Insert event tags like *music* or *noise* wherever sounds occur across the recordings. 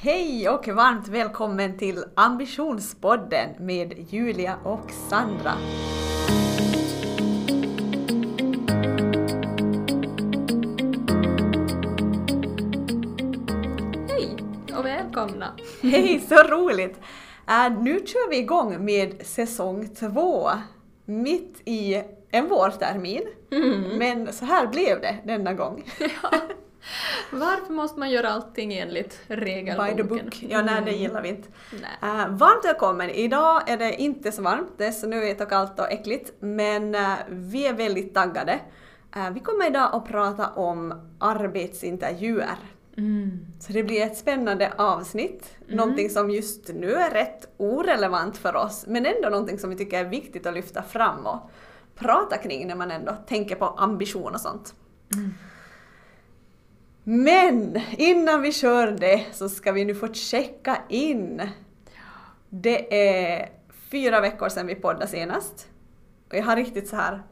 Hej och varmt välkommen till Ambitionspodden med Julia och Sandra. Hej och välkomna! Hej, så roligt! Äh, nu kör vi igång med säsong två, mitt i en vårtermin. Men så här blev det denna gång. Ja. Varför måste man göra allting enligt regelboken? By the book. Ja, nej, det gillar vi inte. Äh, varmt välkommen! Idag är det inte så varmt, det är snöigt och kallt och äckligt, men äh, vi är väldigt taggade. Äh, vi kommer idag att prata om arbetsintervjuer. Mm. Så det blir ett spännande avsnitt, någonting som just nu är rätt orelevant för oss, men ändå någonting som vi tycker är viktigt att lyfta fram och prata kring när man ändå tänker på ambition och sånt. Men innan vi kör det så ska vi nu få checka in. Det är fyra veckor sedan vi poddade senast. Och jag har riktigt så här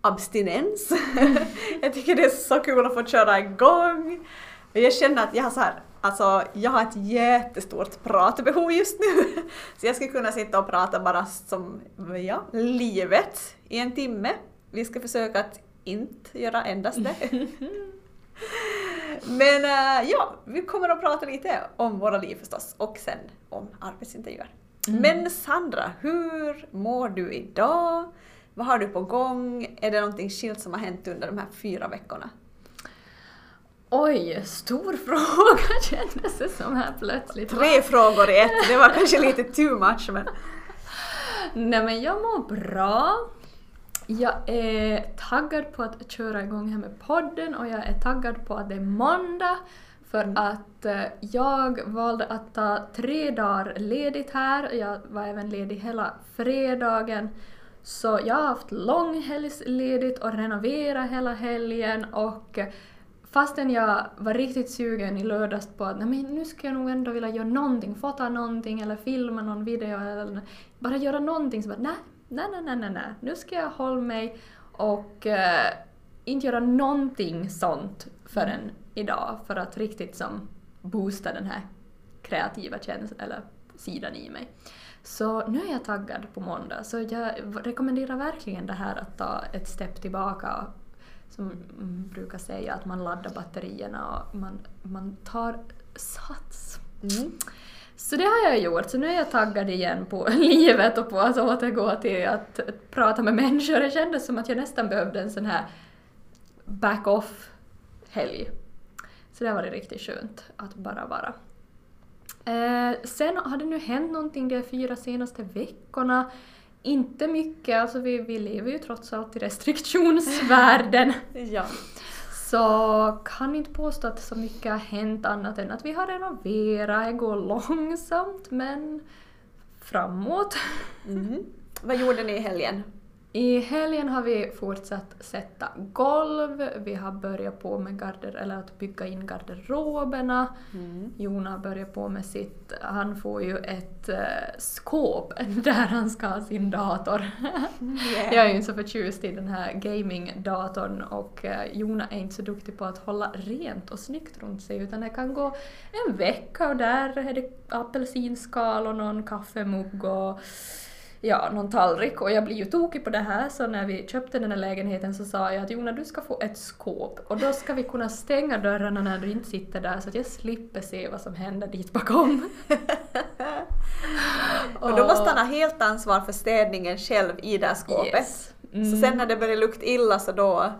abstinens. *laughs* jag tycker det är så kul att få köra igång. Och jag känner att jag har så här, alltså jag har ett jättestort pratbehov just nu. *laughs* Så jag skulle kunna sitta och prata bara som, ja, livet i en timme. Vi ska försöka att inte göra endast det. *laughs* Men äh, ja, vi kommer att prata lite om våra liv förstås och sen om arbetsintervjuer. Men Sandra, hur mår du idag? Vad har du på gång? Är det någonting skilt som har hänt under de här fyra veckorna? Oj, stor *laughs* fråga kändes det som här plötsligt. Tre frågor i ett, det var kanske lite too much men... Nej men jag mår bra. Jag är taggad på att köra igång här med podden och jag är taggad på att det är måndag för att eh, jag valde att ta tre dagar ledigt här. Jag var även ledig hela fredagen. Så jag har haft långhelgsledigt och renoverat hela helgen och eh, fastän jag var riktigt sugen i lördags på att men nu ska jag nog ändå vilja göra någonting, fota någonting eller filma någon video eller bara göra någonting så bara nej, nej, nej, nej, nej, nej. nu ska jag hålla mig och eh, inte göra någonting sånt förrän idag för att riktigt som boosta den här kreativa känslan eller sidan i mig. Så nu är jag taggad på måndag så jag rekommenderar verkligen det här att ta ett steg tillbaka som brukar säga att man laddar batterierna och man, man tar sats. Mm. Så det har jag gjort, så nu är jag taggad igen på *laughs* livet och på att återgå till att prata med människor. Det kändes som att jag nästan behövde en sån här back-off-helg. Så det har varit riktigt skönt att bara vara. Eh, sen har det nu hänt någonting de fyra senaste veckorna. Inte mycket, alltså vi, vi lever ju trots allt i restriktionsvärlden. *laughs* Ja. Så kan inte påstå att så mycket har hänt annat än att vi har renoverat, det går långsamt men framåt. Mm. Vad gjorde ni i helgen? I helgen har vi fortsatt sätta golv, vi har börjat på med garder eller att bygga in garderoberna. Mm. Jona har börjat på med sitt, han får ju ett eh, skåp *laughs* där han ska ha sin dator. Yeah. Jag är ju inte så förtjust i den här gaming-datorn och eh, Jona är inte så duktig på att hålla rent och snyggt runt sig utan det kan gå en vecka och där är det apelsinskal och någon kaffemugg och ja, någon tallrik och jag blir ju tokig på det här så när vi köpte den här lägenheten så sa jag att Jona du ska få ett skåp och då ska vi kunna stänga dörrarna när du inte sitter där så att jag slipper se vad som händer dit bakom. *laughs* Och då måste han ha helt ansvar för städningen själv i det här skåpet. Yes. Mm. Så sen när det börjar lukta illa så då...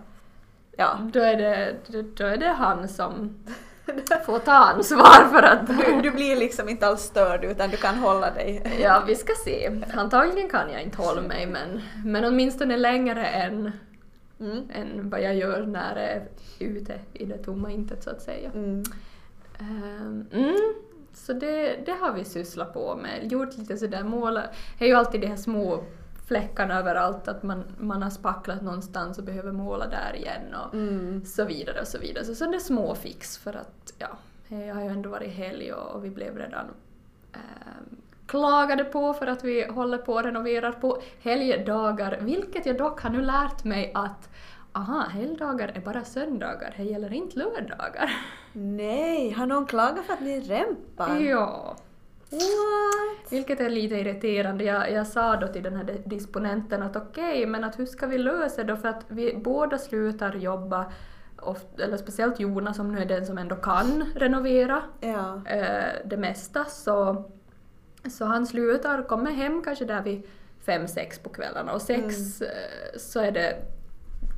Ja. Då är det, då- då är det han som *laughs* får ta ansvar för att... Du, du blir liksom inte alls störd utan du kan hålla dig. Ja, vi ska se. Antagligen kan jag inte hålla mig men, men åtminstone längre än, Mm. än vad jag gör när jag är ute i det tomma intet så att säga. Mm. Ehm, mm, så det, det har vi sysslat på med. Gjort lite sådär måla. Det är ju alltid de här små fläckarna överallt att man, man har spacklat någonstans och behöver måla där igen och Mm. så vidare och så vidare. Så sådana små fix för att ja, jag har ju ändå varit helg och, och vi blev redan ehm, klagade på för att vi håller på och renoverar på helgdagar, vilket jag dock har nu lärt mig att aha, helgdagar är bara söndagar, det gäller inte lördagar. Nej, har någon klagat för att ni rämpar? Ja. What? Vilket är lite irriterande. Jag, jag sa då till den här di- disponenten att okej, men att hur ska vi lösa det då? För att vi båda slutar jobba, oft, eller speciellt Jonas som nu är den som ändå kan renovera Ja. eh, det mesta, så, så han slutar, kommer hem kanske där vid fem, sex på kvällarna och sex eh, så är det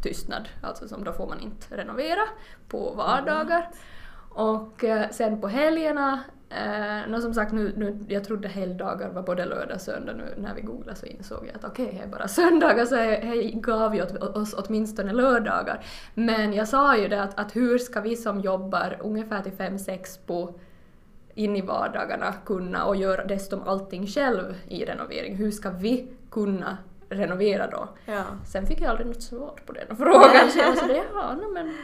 tystnad, alltså som då får man inte renovera på vardagar. Och eh, sen på helgerna, eh, nå som sagt nu, nu, jag trodde helgdagar var både lördag och söndag nu när vi googlade så insåg jag att okej, det är bara söndagar så jag gav ju åt, oss åtminstone lördagar. Men jag sa ju det att, att hur ska vi som jobbar ungefär till fem sex på in i vardagarna kunna och göra dessutom allting själv i renovering, hur ska vi kunna renovera då? Ja. Sen fick jag aldrig något svar på den frågan *laughs* så jag var sådär, ja no, men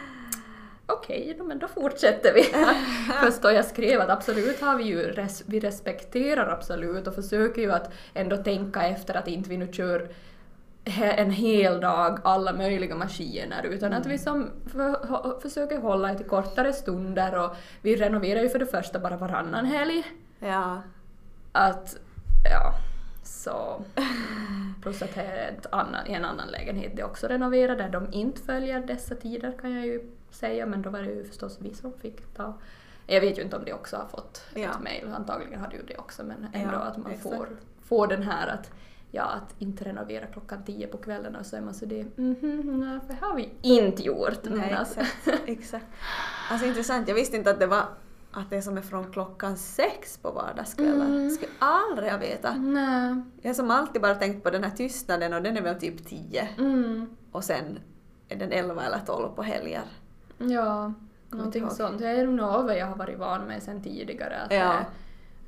okej, men då fortsätter vi. *laughs* Först då jag skrev att absolut har vi ju, res, vi respekterar absolut och försöker ju att ändå tänka efter att inte vi nu kör en hel dag alla möjliga maskiner utan att vi som för, ho- försöker hålla till kortare stunder och vi renoverar ju för det första bara varannan helg. Ja. Att, ja, så... *laughs* Plus att det är ett annan, en annan lägenhet det är också renoverat där de inte följer dessa tider kan jag ju säga men då var det ju förstås vi som fick ta... Jag vet ju inte om de också har fått Ja. ett mail, antagligen har de ju det också men ändå Ja, att man exakt. får, får den här att ja, att inte renovera klockan tio på kvällen och så är man så det mhm, nej, för det har vi inte gjort. Nej, alltså- exakt. *laughs* exakt. Alltså intressant, jag visste inte att det var att det som är från klockan sex på vardagskvällar. Mm. Skulle aldrig ha vetat. Nej. Jag som alltid bara tänkt på den här tystnaden och den är väl typ tio. Mm. Och sen är den elva eller tolv på helger. Ja, någonting sånt. Det är nog något vad jag har varit van med sen tidigare. Att Ja.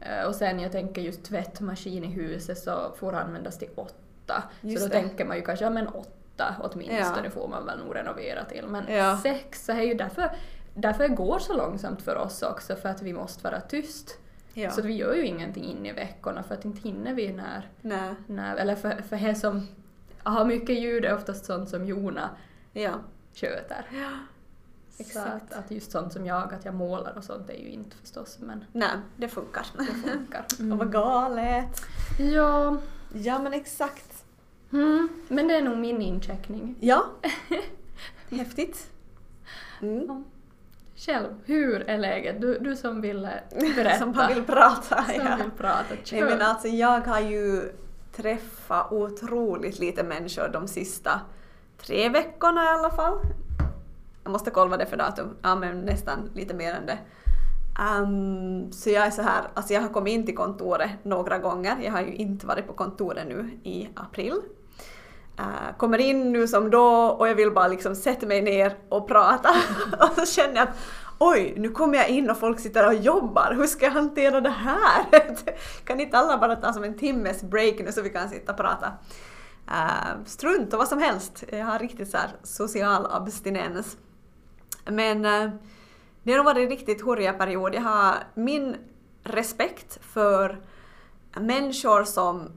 eh, och sen jag tänker just tvättmaskin i huset så får användas till åtta. Just så då det. tänker man ju kanske, ja men åtta åtminstone Ja. får man väl nog renovera till. Men Ja. sex, så är ju därför, därför går så långsamt för oss också, för att vi måste vara tyst. Ja. Så vi gör ju ingenting in i veckorna för att inte hinner vi när, Nej. när eller för, för det som har mycket ljud är oftast sånt som Jona Ja. sköter. Ja. Så Exakt. att, att just sånt som jag, att jag målar och sånt är ju inte förstås, men Nej, det funkar. det funkar. *laughs* Och vad galet. Ja, Ja men exakt. mm. men det är nog min incheckning. Ja. *laughs* Häftigt. Mm. Själv, hur är läget? Du, du som ville berätta. *laughs* Som vill prata. Som ja. vill prata. Nej Kör. men alltså jag har ju träffat otroligt lite människor de sista tre veckorna i alla fall. Jag måste kolla vad det är för datum. Ja men nästan lite mer än det. Um, så jag är så här, alltså jag har kommit in till kontoret några gånger. Jag har ju inte varit på kontoret nu i april. Uh, kommer in nu som då och jag vill bara liksom sätta mig ner och prata. *laughs* och så känner jag att oj, nu kommer jag in och folk sitter och jobbar. Hur ska jag hantera det här? *laughs* kan inte alla bara ta som en timmes break nu så vi kan sitta och prata? Uh, strunt och vad som helst. Jag har riktigt så här social abstinens. Men eh, det har nog varit en riktigt håriga period. Jag har min respekt för människor som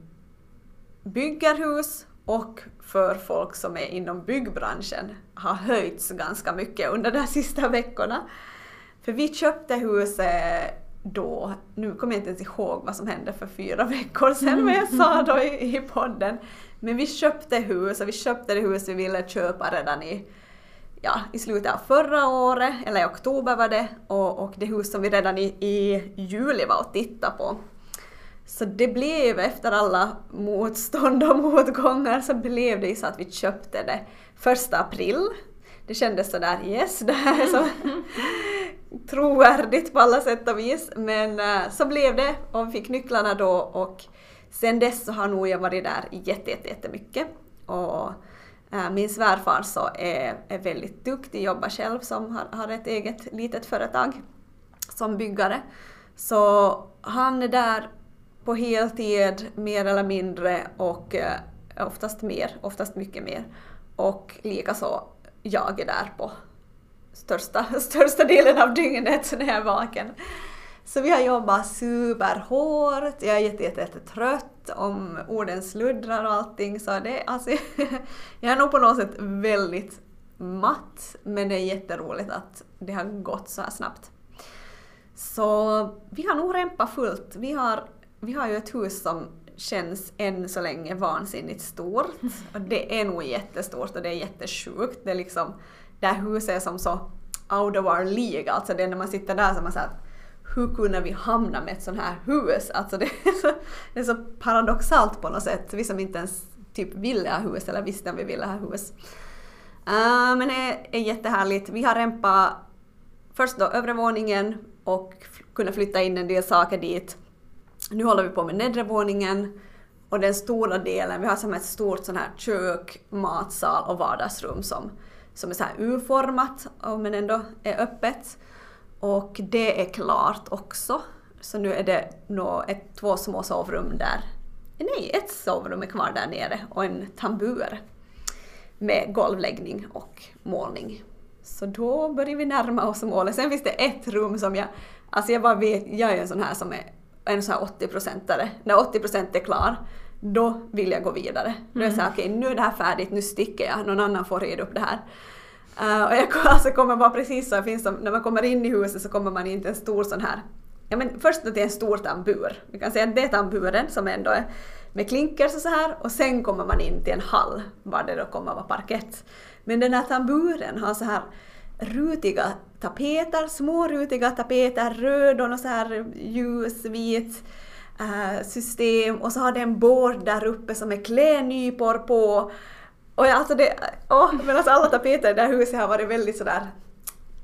bygger hus och för folk som är inom byggbranschen har höjts ganska mycket under de sista veckorna. För vi köpte huset då, nu kommer jag inte ens ihåg vad som hände för fyra veckor sedan, men jag sa då i, i podden. Men vi köpte hus och vi köpte det hus vi ville köpa redan i, ja, i slutet av förra året, eller i oktober var det, och, och det hus som vi redan i, i juli var och tittade på. Så det blev efter alla motstånd och *laughs* motgångar så blev det ju så att vi köpte det första april. Det kändes sådär yes, det här är så *laughs* trovärdigt på alla sätt och vis. Men eh, så blev det och vi fick nycklarna då och sen dess så har nog jag varit där jätte, jätte, jättemycket. Och Eh, min svärfar så är, är väldigt duktig, jobbar själv som har, har ett eget litet företag som byggare. Så han är där på heltid mer eller mindre och eh, oftast mer, oftast mycket mer. Och likaså jag är där på största, *laughs* största delen av dygnet när jag är vaken. Så vi har jobbat superhårt, jag är jätte, jätte, jätte trött om orden sluddrar och allting så det alltså, *laughs* jag är nog på något sätt väldigt matt men det är jätteroligt att det har gått så här snabbt. Så vi har nog rempat fullt. Vi har, vi har ju ett hus som känns än så länge vansinnigt stort. *laughs* Och det är nog jättestort och det är jättesjukt. Det är liksom, det här huset är som så out of our league. Alltså det är när man sitter där som man säger hur kunde vi hamna med ett sånt här hus? Alltså det är, så, det är så paradoxalt på något sätt. Vi som inte ens typ ville ha hus eller visste om vi ville ha hus. Uh, eh, men det är jättehärligt. Vi har rempat först då övre våningen och kunna flytta in en del saker dit. Nu håller vi på med nedre våningen och den stora delen, vi har som ett stort sån här kök, matsal och vardagsrum som, som är så här U-format men ändå är öppet. Och det är klart också. Så nu är det nå ett, två små sovrum där. Nej, ett sovrum är kvar där nere och en tambur med golvläggning och målning. Så då börjar vi närma oss målet. Sen finns det ett rum som jag, alltså jag bara vet, jag är en sån här som är en sån här 80-procentare. När 80% är klar, då vill jag gå vidare. Mm. Då är jag såhär, okej okay, nu är det här färdigt, nu sticker jag, någon annan får reda upp det här. Uh, och jag *laughs* alltså kommer bara precis så, finns som, när man kommer in i huset så kommer man in till en stor sån här, ja men först till en stor tambur. Vi kan säga att det är tamburen som ändå är med klinkers och så här och sen kommer man in till en hall var det då kommer vara parkett. Men den här tamburen har så här rutiga tapeter, små rutiga tapeter, röd och så här ljusvit eh, system och så har den en bord där uppe som är klädnypor på. Och alltså det, åh, men alltså alla tapeter i det här huset har varit väldigt sådär,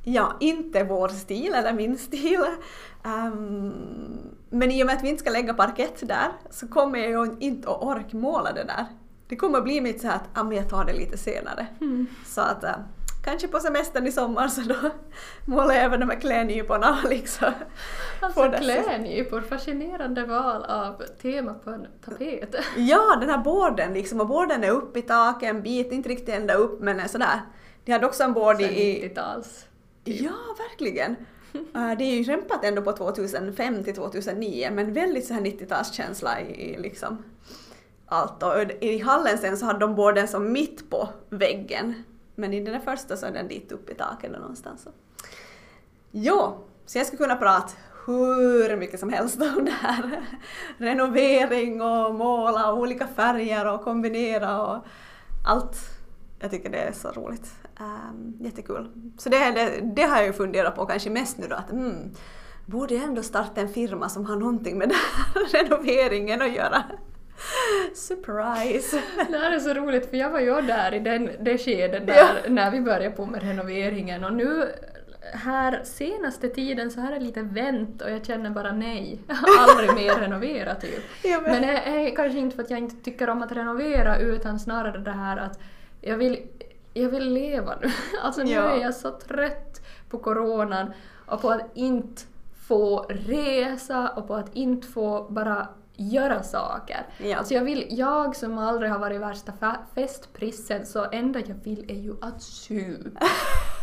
ja, inte vår stil eller min stil. Um, men i och med att vi inte ska lägga parkett där så kommer jag ju inte att orka måla det där. Det kommer bli mitt så här att ah, jag tar det lite senare. Mm. Så att uh, kanske på semestern i sommar så då målar jag även de här klädnyporna liksom. Alltså klädnypor, fascinerande val av tema på en tapet. Ja, den här borden liksom och borden är upp i taket en bit, inte riktigt ända upp men är sådär. De hade också en bord i... 90-tals. Typ. Ja, verkligen. Uh, *laughs* det är ju rempat ändå på 2005 till 2009 men väldigt så här 90-talskänsla i, i liksom allt. Och i hallen sen så hade de borden som mitt på väggen men i den första så är den dit upp i taket någonstans. Jo, så jag skulle kunna prata hur mycket som helst om det här. Renovering och måla och olika färger och kombinera och allt. Jag tycker det är så roligt. Um, jättekul. Så det, det, det, har jag ju funderat på kanske mest nu då att mm, borde jag ändå starta en firma som har någonting med den här *laughs* renoveringen att göra. *laughs* Surprise! *laughs* Det här är så roligt för jag var ju där i den, det skedet där, ja. när vi började på med renoveringen och nu här senaste tiden så har det lite vänt och jag känner bara nej, aldrig *laughs* mer renovera typ. Ja, men men det är kanske inte för att jag inte tycker om att renovera utan snarare det här att jag vill, jag vill leva nu. Alltså nu ja. är jag så trött på coronan och på att inte få resa och på att inte få bara göra saker. Ja. Alltså jag, vill, jag som aldrig har varit värsta festprissen så enda jag vill är ju att supa. *laughs*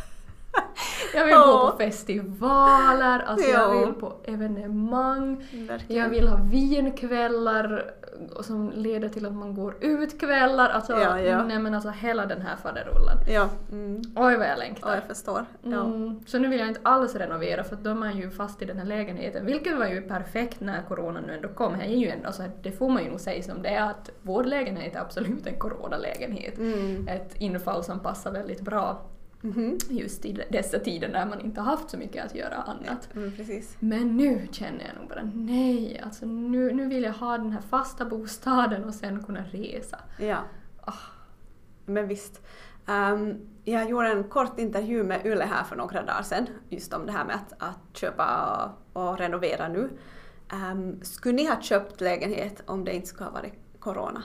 Jag vill gå på festivaler, alltså jag vill på evenemang, Verkligen. jag vill ha vinkvällar som leder till att man går ut kvällar, alltså, ja, ja. Nej, men alltså hela den här faderullen. Ja. Mm. Oj vad jag längtar. Oj, jag förstår. Ja. Mm. Så nu vill jag inte alls renovera för då är man ju fast i den här lägenheten, vilket var ju perfekt när corona nu ändå kom. Här är ju ändå, alltså, det får man ju nog säga som det är att vår lägenhet är absolut en coronalägenhet. Mm. Ett infall som passar väldigt bra Mm -hmm. Just i dessa tider när man inte har haft så mycket att göra annat. Mm, Men nu känner jag nog bara nej, alltså nu, nu vill jag ha den här fasta bostaden och sen kunna resa. Ja. Oh. Men visst. Um, jag gjorde en kort intervju med Yle här för några dagar sedan just om det här med att, att köpa och, och renovera nu. Um, skulle ni ha köpt lägenhet om det inte skulle ha varit corona?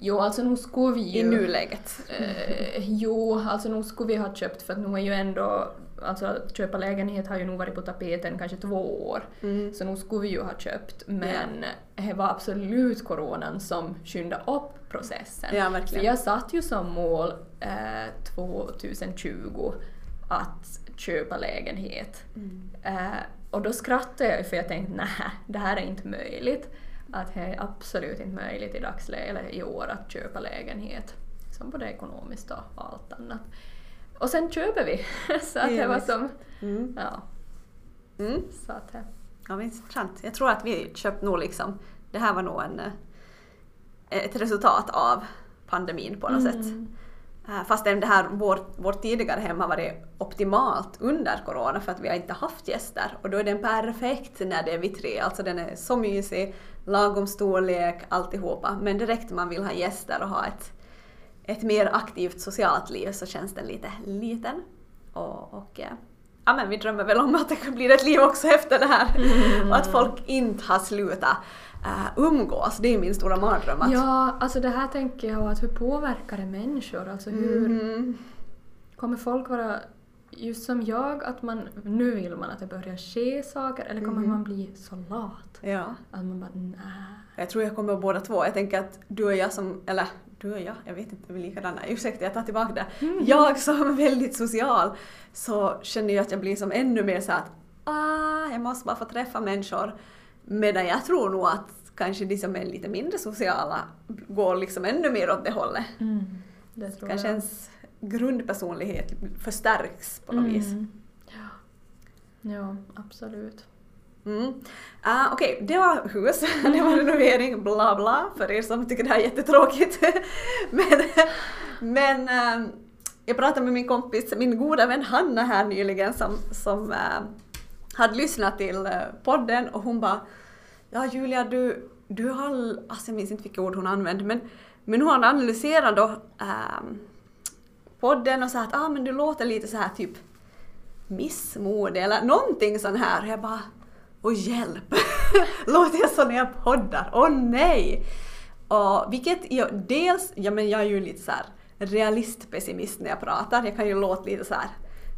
Jo, alltså nog skulle vi ju... I nuläget? Eh, jo, alltså nog skulle vi ha köpt för att nu är ju ändå... Alltså att köpa lägenhet har ju nog varit på tapeten kanske två år. Mm. Så nog skulle vi ju ha köpt. Men ja. det var absolut coronan som skyndade upp processen. Ja, verkligen. För jag satt ju som mål eh, 2020 att köpa lägenhet. Mm. Eh, och då skrattade jag för jag tänkte nej, det här är inte möjligt att det är absolut inte möjligt i dagsläget, eller i år, att köpa lägenhet. Som både ekonomiskt och allt annat. Och sen köper vi. *laughs* så att det var som... Mm. Ja. Mm. Så att, Ja, men intressant. Jag tror att vi köpte nog liksom, det här var nog en, eh, ett resultat av pandemin på något sätt. mm. Eh, Fastän det här, vårt, vårt tidigare hem har varit optimalt under corona för att vi har inte haft gäster och då är den perfekt när det är vi tre. Alltså den är så mysig, lagom storlek, alltihopa. Men direkt man vill ha gäster och ha ett, ett mer aktivt socialt liv så känns den lite liten. Och, och eh, ja, men vi drömmer väl om att det kan bli ett liv också efter det här. Mm. Och att folk inte har slutat uh, umgås. Det är min stora mardröm. Att, Ja, alltså det här tänker jag att hur påverkar det människor? Alltså hur Mm. kommer folk vara just som jag, att man nu vill man att det börjar ske saker eller kommer Mhm. man bli så lat? Ja. Att man bara nej. Jag tror jag kommer ihåg båda två. Jag tänker att du och jag som, eller du och jag, jag vet inte, vi är likadana. Ursäkta, jag tar tillbaka det. Jag som är väldigt social så känner jag att jag blir som ännu mer så att ah, jag måste bara få träffa människor. Medan jag tror nog att kanske de som är lite mindre sociala går liksom ännu mer åt det hållet. Mm. Det Kanske jag. ens grundpersonlighet förstärks på något vis. Mm. Ja. ja, absolut. Mm. Uh, Okej, det var hus, *laughs* det var renovering, bla bla, för er som tycker det här är jättetråkigt. *laughs* men men ehm, jag pratade med min kompis, min goda vän Hanna här nyligen som, som ehm, hade lyssnat till eh, podden och hon bara Ja Julia, du, du har, alltså jag minns inte vilka ord hon använde, men, men hon analyserade då ähm, podden och sa att ah, men du låter lite så här typ missmodig eller någonting sån här. Och Jag bara, åh hjälp! *laughs* Låter jag så när jag poddar? Åh nej! Och vilket, jag, dels, ja men jag är ju lite så här realistpessimist när jag pratar. Jag kan ju låta lite så här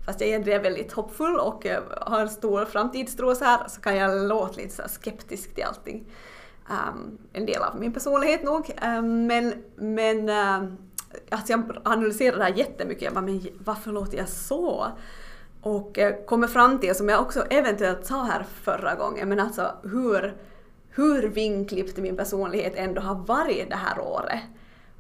Fast jag egentligen är väldigt hoppfull och eh, har en stor framtidstro så här så kan jag låta lite så skeptisk till allting. Um, en del av min personlighet nog. Um, men men um, alltså jag analyserar det här jättemycket. Jag bara, men varför låter jag så? Och uh, kommer fram till, som jag också eventuellt sa här förra gången, men alltså hur, hur vinklippt min personlighet ändå har varit det här året.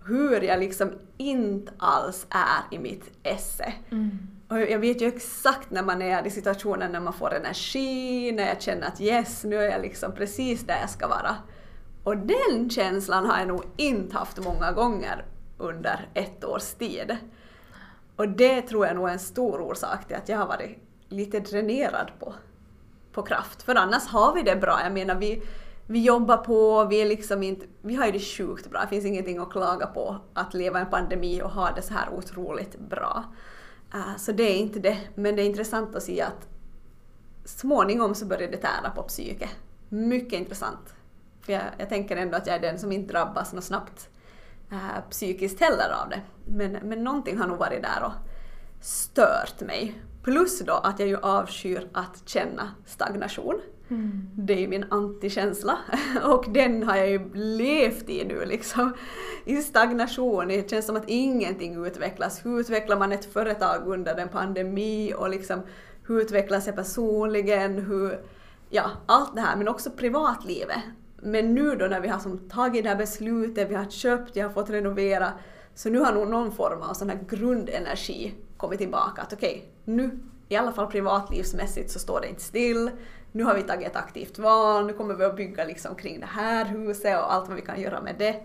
Hur jag liksom inte alls är i mitt esse. Mm. Och jag vet ju exakt när man är i situationen när man får energi, när jag känner att yes, nu är jag liksom precis där jag ska vara. Och den känslan har jag nog inte haft många gånger under ett års tid. Och det tror jag nog är en stor orsak till att jag har varit lite dränerad på, på kraft. För annars har vi det bra. Jag menar, vi, vi jobbar på, vi är liksom inte... Vi har ju det sjukt bra. Det finns ingenting att klaga på att leva i en pandemi och ha det så här otroligt bra. Uh, så det är inte det. Men det är intressant att se att småningom så börjar det tära på psyket. Mycket intressant. För jag, jag tänker ändå att jag är den som inte drabbas något snabbt uh, psykiskt heller av det. Men, men någonting har nog varit där och stört mig. Plus då att jag ju avskyr att känna stagnation. Mm. Det är ju min antikänsla *laughs* och den har jag ju levt i nu liksom. I stagnation, det känns som att ingenting utvecklas. Hur utvecklar man ett företag under en pandemi och liksom hur utvecklas jag personligen, hur, ja allt det här men också privatlivet. Men nu då när vi har som tagit det här beslutet, vi har köpt, jag har fått renovera, så nu har nog någon form av sån här grundenergi kommit tillbaka. Att okej, okay, nu i alla fall privatlivsmässigt så står det inte still. Nu har vi tagit ett aktivt val, nu kommer vi att bygga liksom kring det här huset och allt vad vi kan göra med det.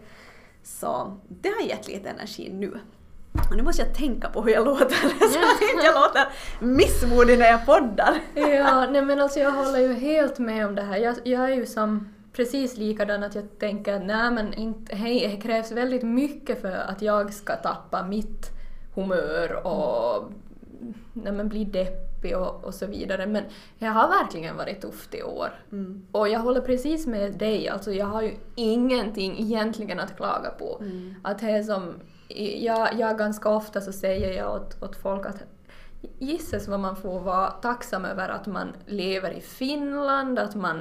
Så det har gett lite energi nu. Och nu måste jag tänka på hur jag låter *laughs* så att inte jag låter missmodig när jag poddar. Ja, *laughs* nej men alltså jag håller ju helt med om det här. Jag, jag är ju som precis likadan att jag tänker att nej men inte, hej, det krävs väldigt mycket för att jag ska tappa mitt humör och nej men bli deppig och, och så vidare. Men jag har verkligen varit tufft i år. Mm. Och jag håller precis med dig, alltså jag har ju ingenting egentligen att klaga på. Mm. Att det är som, jag, jag ganska ofta så säger jag åt, åt folk att gissas vad man får vara tacksam över att man lever i Finland, att man...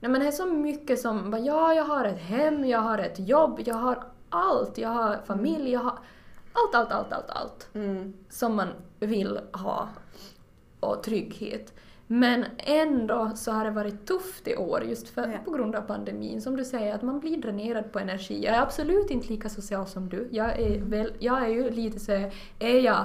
Nej men det är så mycket som, bara, ja jag har ett hem, jag har ett jobb, jag har allt, jag har familj, jag har allt, allt, allt, allt, allt Mm. som man vill ha och trygghet. Men ändå så har det varit tufft i år just för, Ja. på grund av pandemin. Som du säger, att man blir dränerad på energi. Jag är absolut inte lika social som du. Jag är, väl, jag är ju lite så, är jag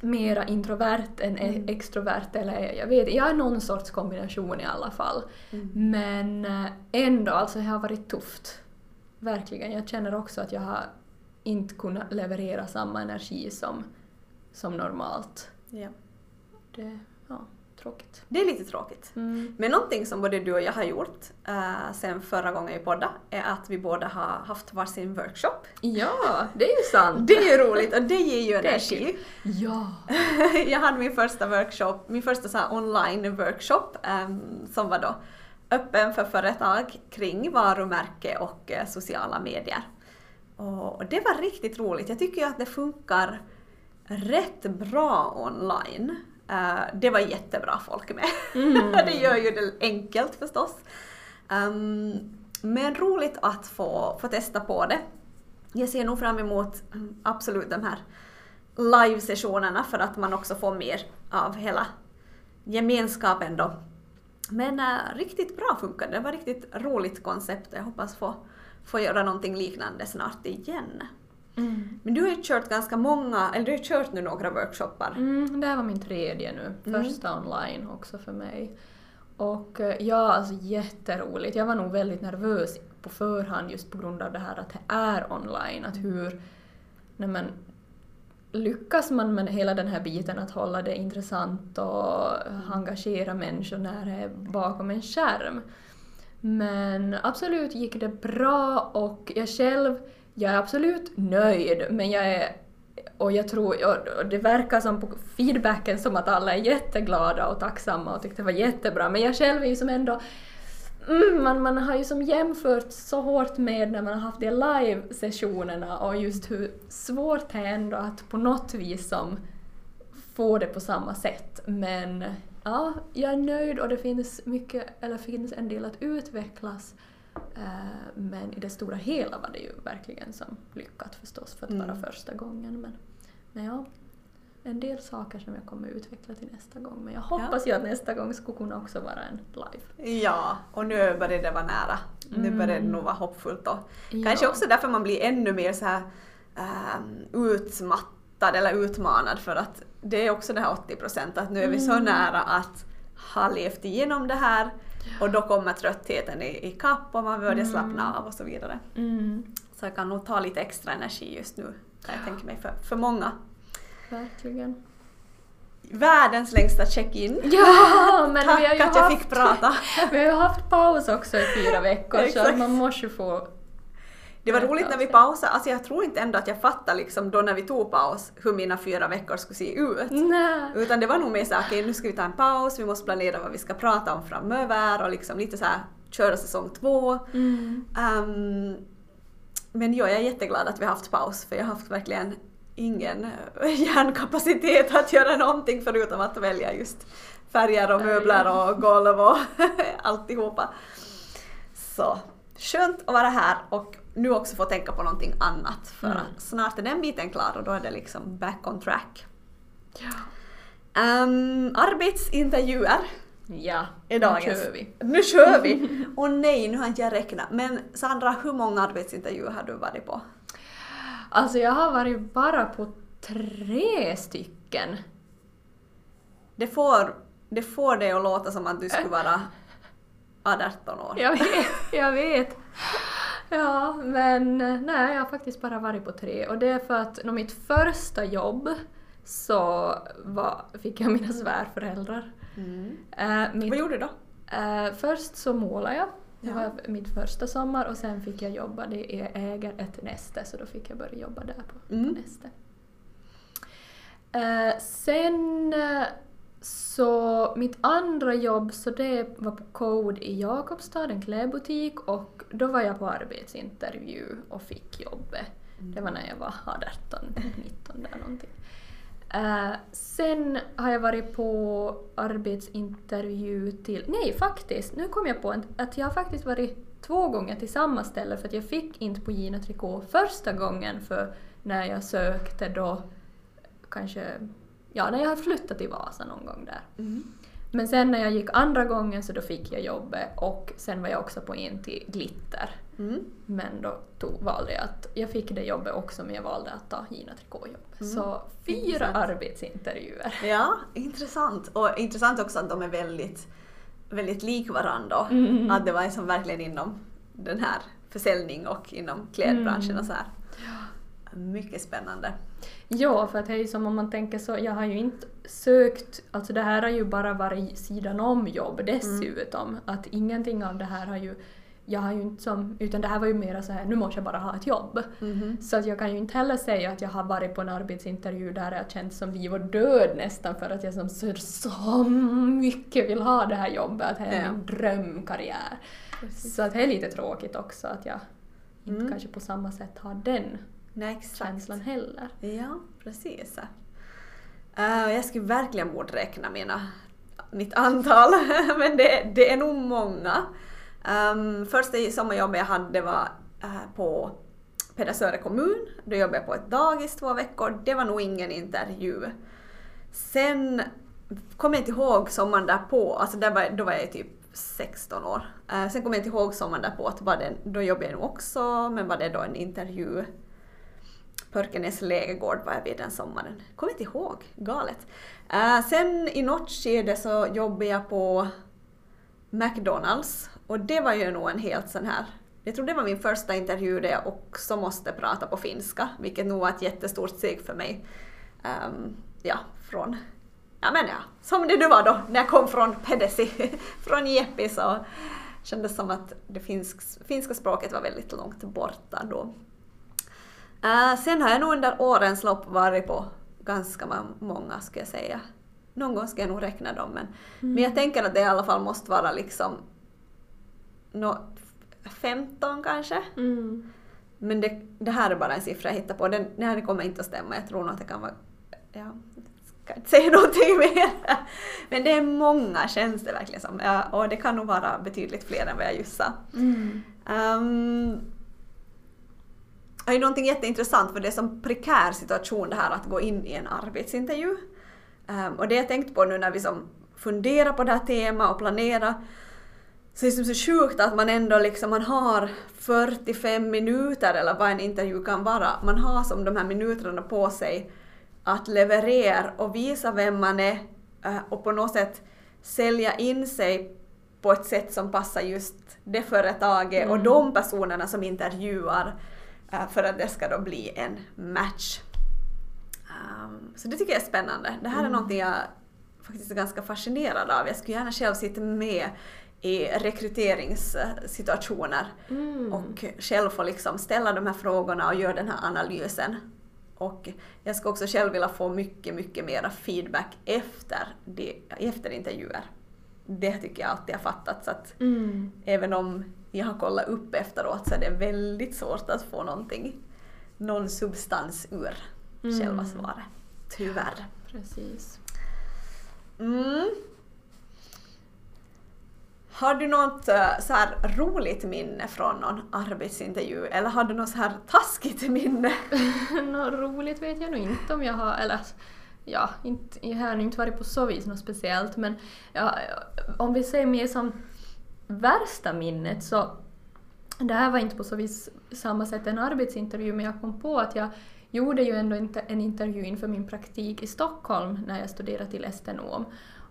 mera introvert än Mm. extrovert eller jag vet jag är någon sorts kombination i alla fall. Mm. Men eh, ändå, alltså det har varit tufft. Verkligen. Jag känner också att jag har inte kunnat leverera samma energi som, som normalt. Ja. Det, ja, tråkigt. Det är lite tråkigt. Mm. Men någonting som både du och jag har gjort uh, sen förra gången vi poddade är att vi båda har haft varsin workshop. Ja, det är ju sant. Det är ju roligt och det ger ju energi. Ja. *laughs* jag hade min första workshop, min första så här online workshop ehm, som var då öppen för företag kring varumärke och eh, sociala medier. Och det var riktigt roligt. Jag tycker ju att det funkar rätt bra online. Eh, det var jättebra folk med. Mm. *laughs* det gör ju det enkelt förstås. Ehm, men roligt att få, få testa på det. Jag ser nog fram emot mm, absolut de här live-sessionerna för att man också får mer av hela gemenskapen då. Men äh, riktigt bra funkade det. var riktigt roligt koncept. Jag hoppas få, få göra någonting liknande snart igen. Mm. Men du har ju kört ganska många, eller du har kört nu några workshoppar. Mm, det här var min tredje nu. Mm. Första online också för mig. Och eh, ja, alltså jätteroligt. Jag var nog väldigt nervös på förhand just på grund av det här att det är online. Att hur... Nej men, lyckas man med hela den här biten att hålla det intressant och engagera människor när det är bakom en skärm? Men absolut gick det bra och jag själv, jag är absolut nöjd men jag är och jag tror, och det verkar som på feedbacken som att alla är jätteglada och tacksamma och tyckte det var jättebra men jag själv är ju som ändå Mm, man, man har ju som jämfört så hårt med när man har haft de live-sessionerna och just hur svårt det är ändå att på något vis som få det på samma sätt. Men ja, jag är nöjd och det finns mycket, eller finns en del att utvecklas. Eh, men i det stora hela var det ju verkligen som lyckat förstås för att vara Mm. första gången. Men, men ja, en del saker som jag kommer utveckla till nästa gång. Men jag hoppas ju att nästa gång skulle kunna också vara en live. Ja, och nu börjar det vara nära. Nu Mm. börjar det nog vara hoppfullt och Ja. kanske också därför man blir ännu mer så här ehm, utmattad eller utmanad för att det är också det här 80 procent att nu är vi så Mm. nära att ha levt igenom det här och då kommer tröttheten i, i kapp och man börjar Mm. slappna av och så vidare. Mm, Så jag kan nog ta lite extra energi just nu kan jag tänka mig för, för många. verkligen. Världens längsta check-in. *laughs* Ja, men Tack vi har ju att jag haft, fick prata. *laughs* vi har ju haft paus också i fyra veckor så man måste ju få... Det var roligt när vi pausade, alltså jag tror inte ändå att jag fattade liksom då när vi tog paus hur mina fyra veckor skulle se ut. Nej. Utan det var nog mer såhär, okej nu ska vi ta en paus, vi måste planera vad vi ska prata om framöver och liksom lite såhär köra säsong två. Mm. Ehm, men ja, jag är jätteglad att vi har haft paus för jag har haft verkligen ingen eh, *laughs* hjärnkapacitet att göra någonting förutom att välja just färger och möbler och golv och *laughs* alltihopa. Så skönt att vara här och nu också få tänka på någonting annat för Mm. snart är den biten klar och då är det liksom back on track. Ja. Um, arbetsintervjuer Ja, är nu dagens. kör vi. Nu kör vi! *laughs* Och nej, nu har inte jag räknat. Men Sandra, hur många arbetsintervjuer har du varit på? Alltså jag har varit bara på tre stycken. Det får, det får dig att låta som att du skulle *laughs* vara 18 år. Jag vet, jag vet. Ja, men nej, jag har faktiskt bara varit på tre. Och det är för att när mitt första jobb så var, fick jag mina svärföräldrar. Mm. Eh, mitt, Vad gjorde du då? eh, först så målade jag. Det Ja. var mitt första sommar och sen fick jag jobba, det är äger ett näste så då fick jag börja jobba där på Mm. näste. Eh, sen eh, så mitt andra jobb så det var på Code i Jakobstad, en klädbutik och då var jag på arbetsintervju och fick jobbet. Det var när jag var 18, 19 där någonting. Eh, sen har jag varit på arbetsintervju till... Nej, faktiskt! Nu kom jag på att jag har faktiskt varit två gånger till samma ställe för att jag fick inte på Gina Tricot första gången för när jag sökte då kanske... Ja, när jag har flyttat till Vasa någon gång där. Mm. Men sen när jag gick andra gången så då fick jag jobbet och sen var jag också på en till Glitter. Mm. Men då tog, valde jag att, jag fick det jobbet också men jag valde att ta Gina Tricot-jobbet. Mm. Så fyra Intressant. arbetsintervjuer. Ja, intressant. Och intressant också att de är väldigt, väldigt lik varandra. Mm. Att det var liksom verkligen inom den här försäljning och inom klädbranschen Mm. och så här. Mycket spännande. Ja, för att det är ju som om man tänker så, jag har ju inte sökt, alltså det här har ju bara varit sidan om jobb dessutom. Att ingenting av det här har ju, jag har ju inte som, utan det här var ju mera så här, nu måste jag bara ha ett jobb. Mhm. Så att jag kan ju inte heller säga att jag har varit på en arbetsintervju där jag känt som liv och död nästan för att jag som så, så mycket vill ha det här jobbet, att det är Ja. min drömkarriär. Så att det är lite tråkigt också att jag inte Mm. kanske på samma sätt har den Nej, exakt. känslan heller. Ja, precis. Uh, jag skulle verkligen borde räkna mina, mitt antal, *laughs* men det, det är nog många. Um, första sommarjobbet jag hade var uh, på Pedersöre kommun. Då jobbade jag på ett dagis två veckor. Det var nog ingen intervju. Sen kommer jag inte ihåg sommaren därpå, alltså där var, då var jag typ 16 år. Eh, sen kommer jag inte ihåg sommaren därpå, att var det, då jobbade jag nog också, men var det då en intervju Pörkenäs lägergård var jag vid den sommaren. Kommer inte ihåg, galet. Uh, sen i något skede så jobbade jag på McDonalds och det var ju nog en helt sån här jag tror det var min första intervju där jag också måste prata på finska, vilket nog var ett jättestort steg för mig. Um, ja, från... Ja men ja, som det nu var då när jag kom från Pedesi, *laughs* från Jeppi så kändes som att det finsk, finska språket var väldigt långt borta då. Eh, sen har jag nog under årens lopp varit på ganska många ska jag säga. Någon gång ska jag nog räkna dem men, men jag tänker att det i alla fall måste vara liksom nå 15 kanske. Mm. Men det, det här är bara en siffra jag hittar på. Den, den här kommer inte att stämma. Jag tror nog att det kan vara... Ja, jag ska inte säga *laughs* någonting mer. Men det är många känns det verkligen som. Ja, och det kan nog vara betydligt fler än vad jag just sa. Mm. Um, det är någonting jätteintressant för det är som prekär situation det här att gå in i en arbetsintervju. Um, och det jag tänkt på nu när vi som funderar på det här temat och planerar så är det så sjukt att man ändå liksom, man har 45 minuter eller vad en intervju kan vara. Man har som de här minuterna på sig att leverera och visa vem man är eh, och på något sätt sälja in sig på ett sätt som passar just det företaget och Mm. de personerna som intervjuar för att det ska då bli en match. Um, så det tycker jag är spännande. Det här är Mm. någonting jag faktiskt är ganska fascinerad av. Jag skulle gärna själv sitta med i rekryteringssituationer Mm. och själv få liksom ställa de här frågorna och göra den här analysen. Och jag ska också själv vilja få mycket, mycket mera feedback efter, de, efter intervjuer. Det tycker jag alltid har fattat så att Mm. även om jag har kollat upp efteråt så är det väldigt svårt att få någonting, någon substans ur Mm. själva svaret. Tyvärr. Precis. Mm. Har du något eh, så här roligt minne från någon arbetsintervju eller har du något så här taskigt minne? *laughs* Något roligt vet jag nog inte om jag har, eller ja, inte, jag har inte varit på så vis något speciellt men ja, om vi säger mer som värsta minnet så det här var inte på så vis samma sätt en arbetsintervju men jag kom på att jag gjorde ju ändå en intervju inför min praktik i Stockholm när jag studerade till estenom.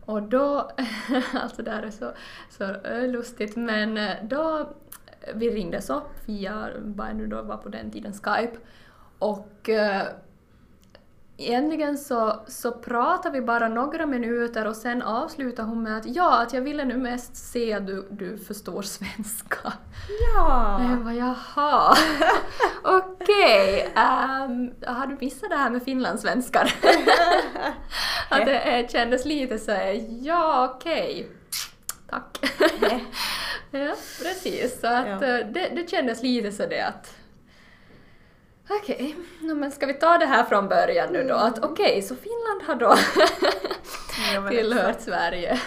Och då, *laughs* alltså det här är så, så lustigt, men eh, då eh, vi ringdes upp via, vad nu då var på den tiden, Skype. Och eh, egentligen så, så pratade vi bara några minuter och sen avslutade hon med att ja, att jag ville nu mest se att du, du förstår svenska. Ja! Jag bara jaha, *laughs* okej, ehm, har du missat det här med finlandssvenskar? *laughs* att det eh, kändes lite så här, ja okej, tack. Nej. *laughs* ja, precis, så att Ja. eh, det, det kändes lite så det att Okej, no, men ska vi ta det här från början nu då? Att okej, så Finland har då tillhört Sverige.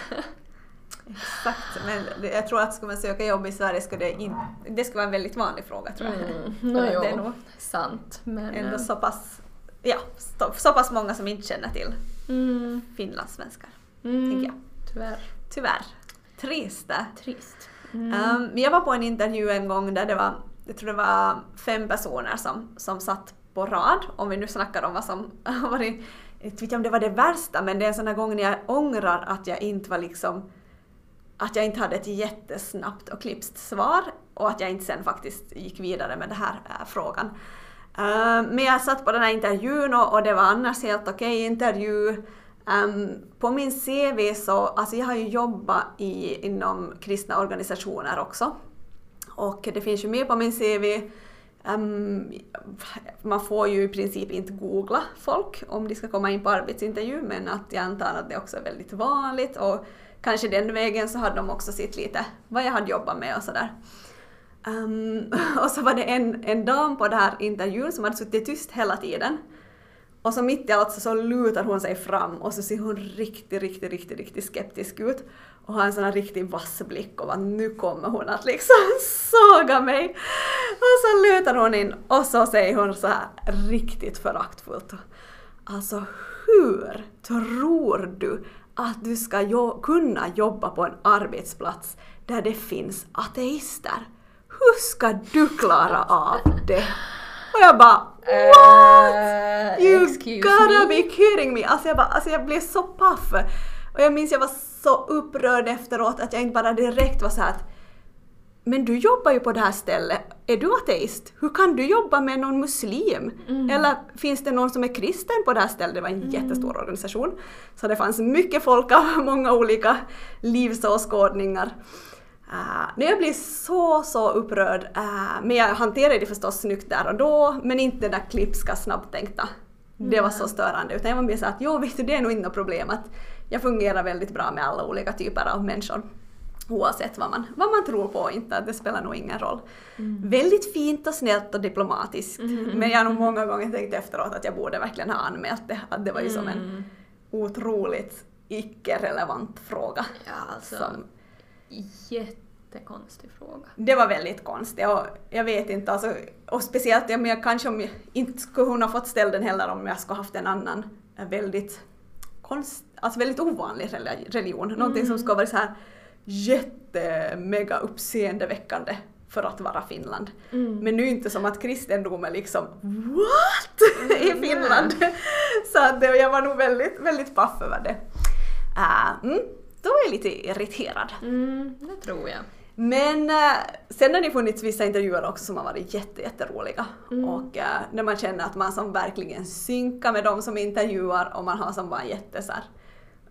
Exakt, men jag tror att ska man söka jobb i Sverige ska det in, det ska vara en väldigt vanlig fråga tror jag. Mm, *laughs* no, jo, det är nog sant. Men, ändå eh, så pass, ja, så, pass många som inte känner till mm, finlandssvenskar, mm, tänker jag. Tyvärr. Tyvärr. Trist. Trist. Um, jag var på en intervju en gång där det var, jag tror det var fem personer som, som satt på rad, om vi nu snackar om vad som har varit, jag vet inte om det var det värsta, men det är en sån här gång när jag ångrar att jag inte var liksom, att jag inte hade ett jättesnabbt och klipskt svar och att jag inte sen faktiskt gick vidare med den här äh, frågan. Uh, men jag satt på den här intervjun och, och det var annars helt okej okay intervju. Um, på min CV så, alltså jag har ju jobbat i, inom kristna organisationer också. Och det finns ju med på min CV. Um, man får ju i princip inte googla folk om de ska komma in på arbetsintervju men att jag antar att det också är väldigt vanligt och kanske den vägen så hade de också sett lite vad jag hade jobbat med och sådär. Um, *laughs* och så var det en, en dam på den här intervjun som hade suttit tyst hela tiden. Och så mitt i allt så lutar hon sig fram och så ser hon riktigt, riktigt, riktigt, riktigt skeptisk ut och har en sån här riktigt vass blick och bara nu kommer hon att liksom *laughs* såga mig. Och så lutar hon in och så säger hon så här riktigt föraktfullt. Alltså hur tror du att du ska jo kunna jobba på en arbetsplats där det finns ateister? Hur ska du klara av det? Och jag bara What? Uh, you gotta me? be kidding me! Alltså jag, bara, alltså jag blev så paff. Och jag minns jag var så upprörd efteråt att jag inte bara direkt var så att men du jobbar ju på det här stället, är du ateist? Hur kan du jobba med någon muslim? Mm. Eller finns det någon som är kristen på det här stället? Det var en mm. jättestor organisation. Så det fanns mycket folk av många olika livsåskådningar. Uh, jag blir så, så upprörd. Uh, men jag hanterade det förstås snyggt där och då, men inte det där klipska snabbtänkta. Det var så störande. Utan jag var mer såhär att jo, vet du, det är nog något problem att jag fungerar väldigt bra med alla olika typer av människor. Oavsett vad man, vad man tror på och inte, det spelar nog ingen roll. Mm. Väldigt fint och snällt och diplomatiskt. Mm. Men jag har nog många gånger tänkt efteråt att jag borde verkligen ha anmält det. Att det var ju som en mm. otroligt icke-relevant fråga. Ja, alltså. Som, jättekonstig fråga. Det var väldigt konstigt och jag vet inte, alltså, och speciellt jag, men kanske om jag inte skulle hon ha fått ställa den heller om jag skulle haft en annan eh, väldigt konst, alltså väldigt ovanlig religion, mm. någonting som skulle vara så här jättemega uppseendeväckande för att vara Finland. Mm. Men nu inte som att kristendom är liksom WHAT *laughs* i mm, Finland. så att jag var nog väldigt, väldigt paff över det. Uh, mm då är jag lite irriterad. Mm, det tror jag. Men äh, sen har det funnits vissa intervjuer också som har varit jätte, jätteroliga. Mm. Och äh, när man känner att man som verkligen synkar med de som intervjuar och man har som bara en jätte så här,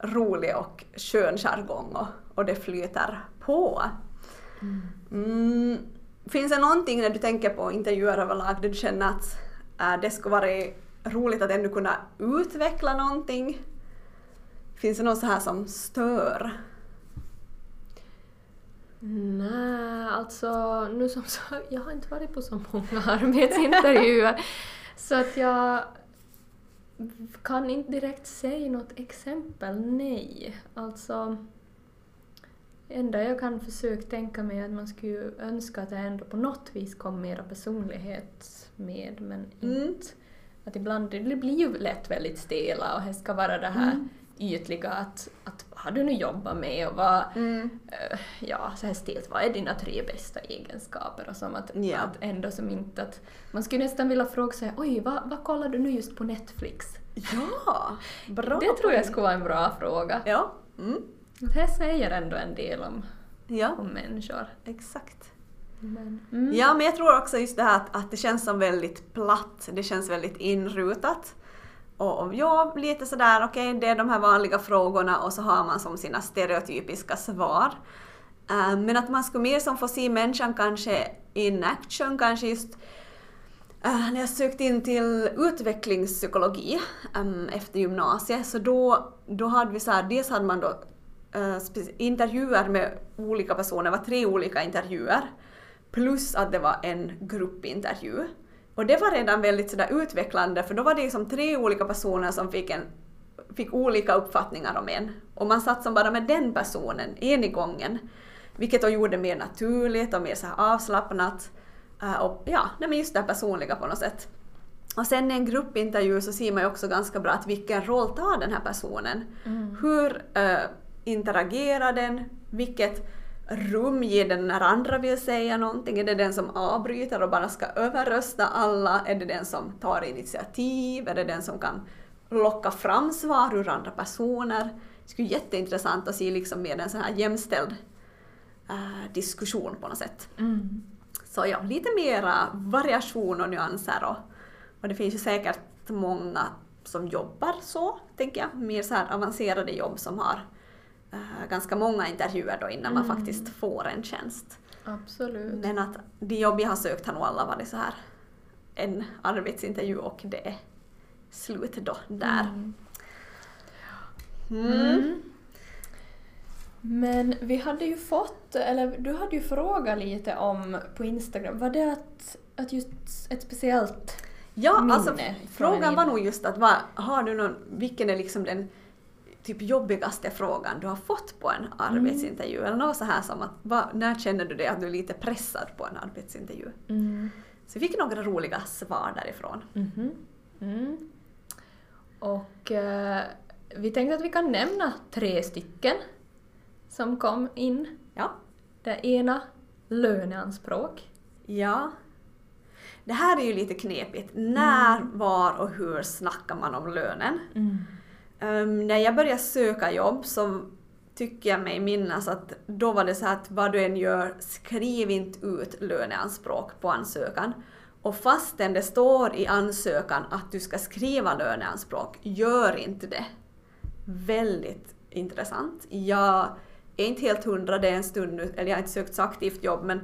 rolig och skön jargong och, och det flyter på. Mm. Mm. Finns det någonting när du tänker på intervjuer överlag där du känner att äh, det skulle vara roligt att ännu kunna utveckla någonting? Finns det något så här som stör? Nej, alltså nu som sagt, *laughs* jag har inte varit på så många *laughs* arbetsintervjuer så att jag kan inte direkt säga något exempel, nej. Alltså, enda jag kan försöka tänka mig är att man skulle önska att det ändå på något vis kom mera personlighet med, men mm. inte... Att ibland, det blir ju lätt väldigt stela och det ska vara det här mm ytliga att, att vad har du nu jobbat med och vad, mm. uh, ja så här stelt, vad är dina tre bästa egenskaper och som att, yeah. att ändå som inte att, man skulle nästan vilja fråga sig oj vad, vad kollar du nu just på Netflix? Ja, *laughs* bra Det tror jag skulle vara en bra fråga. Ja. Mm. Det säger ändå en del om, ja. om människor. Exakt. Men, mm. Ja, men jag tror också just det här att, att det känns som väldigt platt, det känns väldigt inrutat. Och ja, lite sådär, okej, okay, det är de här vanliga frågorna och så har man som sina stereotypiska svar. Eh, men att man skulle mer som få se människan kanske in action, kanske just uh, när jag sökte in till utvecklingspsykologi um, efter gymnasiet, så då, då hade vi så här, dels hade man då uh, intervjuer med olika personer, det var tre olika intervjuer, plus att det var en gruppintervju. Och det var redan väldigt sådär utvecklande för då var det som tre olika personer som fick, en, fick olika uppfattningar om en. Och man satt som bara med den personen, en i gången. Vilket då gjorde det mer naturligt och mer så avslappnat. Uh, och ja, men just det personliga på något sätt. Och sen i en gruppintervju så ser man ju också ganska bra att vilken roll tar den här personen. Mm. Hur, uh, interagerar den? Vilket rum ger den när andra vill säga någonting? Är det den som avbryter och bara ska överrösta alla? Är det den som tar initiativ? Är det den som kan locka fram svar ur andra personer? Det skulle vara jätteintressant att se liksom mer en sån här jämställd äh, diskussion på något sätt. Mm. Så ja, lite mera variation och nyanser och, och det finns ju säkert många som jobbar så, tänker jag. Mer så här avancerade jobb som har ganska många intervjuer då innan man Mm. faktiskt får en tjänst. Absolut. Men att de jobb jag har sökt har nog alla varit så här en arbetsintervju och det är slut då där. Mm. Mm. Mm. Men vi hade ju fått, eller du hade ju frågat lite om på Instagram, var det att, att just ett speciellt Ja, minne alltså från en frågan var nog just att vad, har du någon, vilken är liksom den typ jobbigaste frågan du har fått på en arbetsintervju? Eller något så här som att vad, när känner du dig att du är lite pressad på en arbetsintervju? Mm. Så vi fick några roliga svar därifrån. Mhm. Mm. Och eh, vi tänkte att vi kan nämna tre stycken som kom in. Ja. Det ena, löneanspråk. Ja. Det här är ju lite knepigt. När, var och hur snackar man om lönen? Um, när jag började söka jobb så tycker jag mig minnas att då var det så att vad du än gör, skriv inte ut löneanspråk på ansökan. Och fastän det står i ansökan att du ska skriva löneanspråk, gör inte det. Väldigt intressant. Jag är inte helt hundra, det är en stund nu, eller jag har inte sökt så aktivt jobb men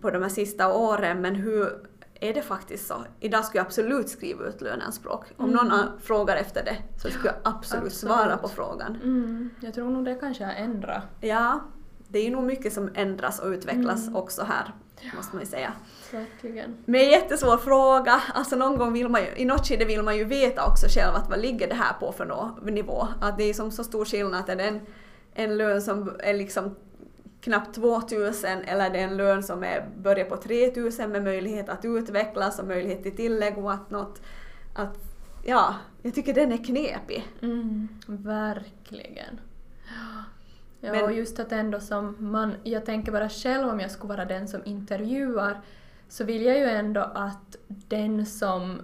på de här sista åren, men hur är det faktiskt så? Idag skulle jag absolut skriva ut löneanspråk. Om någon Mm. a- frågar efter det så skulle jag absolut, Absolut. svara på frågan. Mm. Jag tror nog det kanske har ändrat. Ja, det är ju nog mycket som ändras och utvecklas Mm. också här, måste man ju säga. Verkligen. Men en jättesvår fråga. Alltså någon gång vill man ju, i något skede vill man ju veta också själv att vad ligger det här på för nå, nivå. Att det är som så stor skillnad att är det en, en lön som är liksom knappt 2000 eller är det en lön som är, börjar på 3000 med möjlighet att utvecklas och möjlighet till tillägg och att något, att ja, jag tycker den är knepig. Mm. Verkligen. Ja, Men- och just att ändå som man, jag tänker bara själv om jag skulle vara den som intervjuar, så vill jag ju ändå att den som,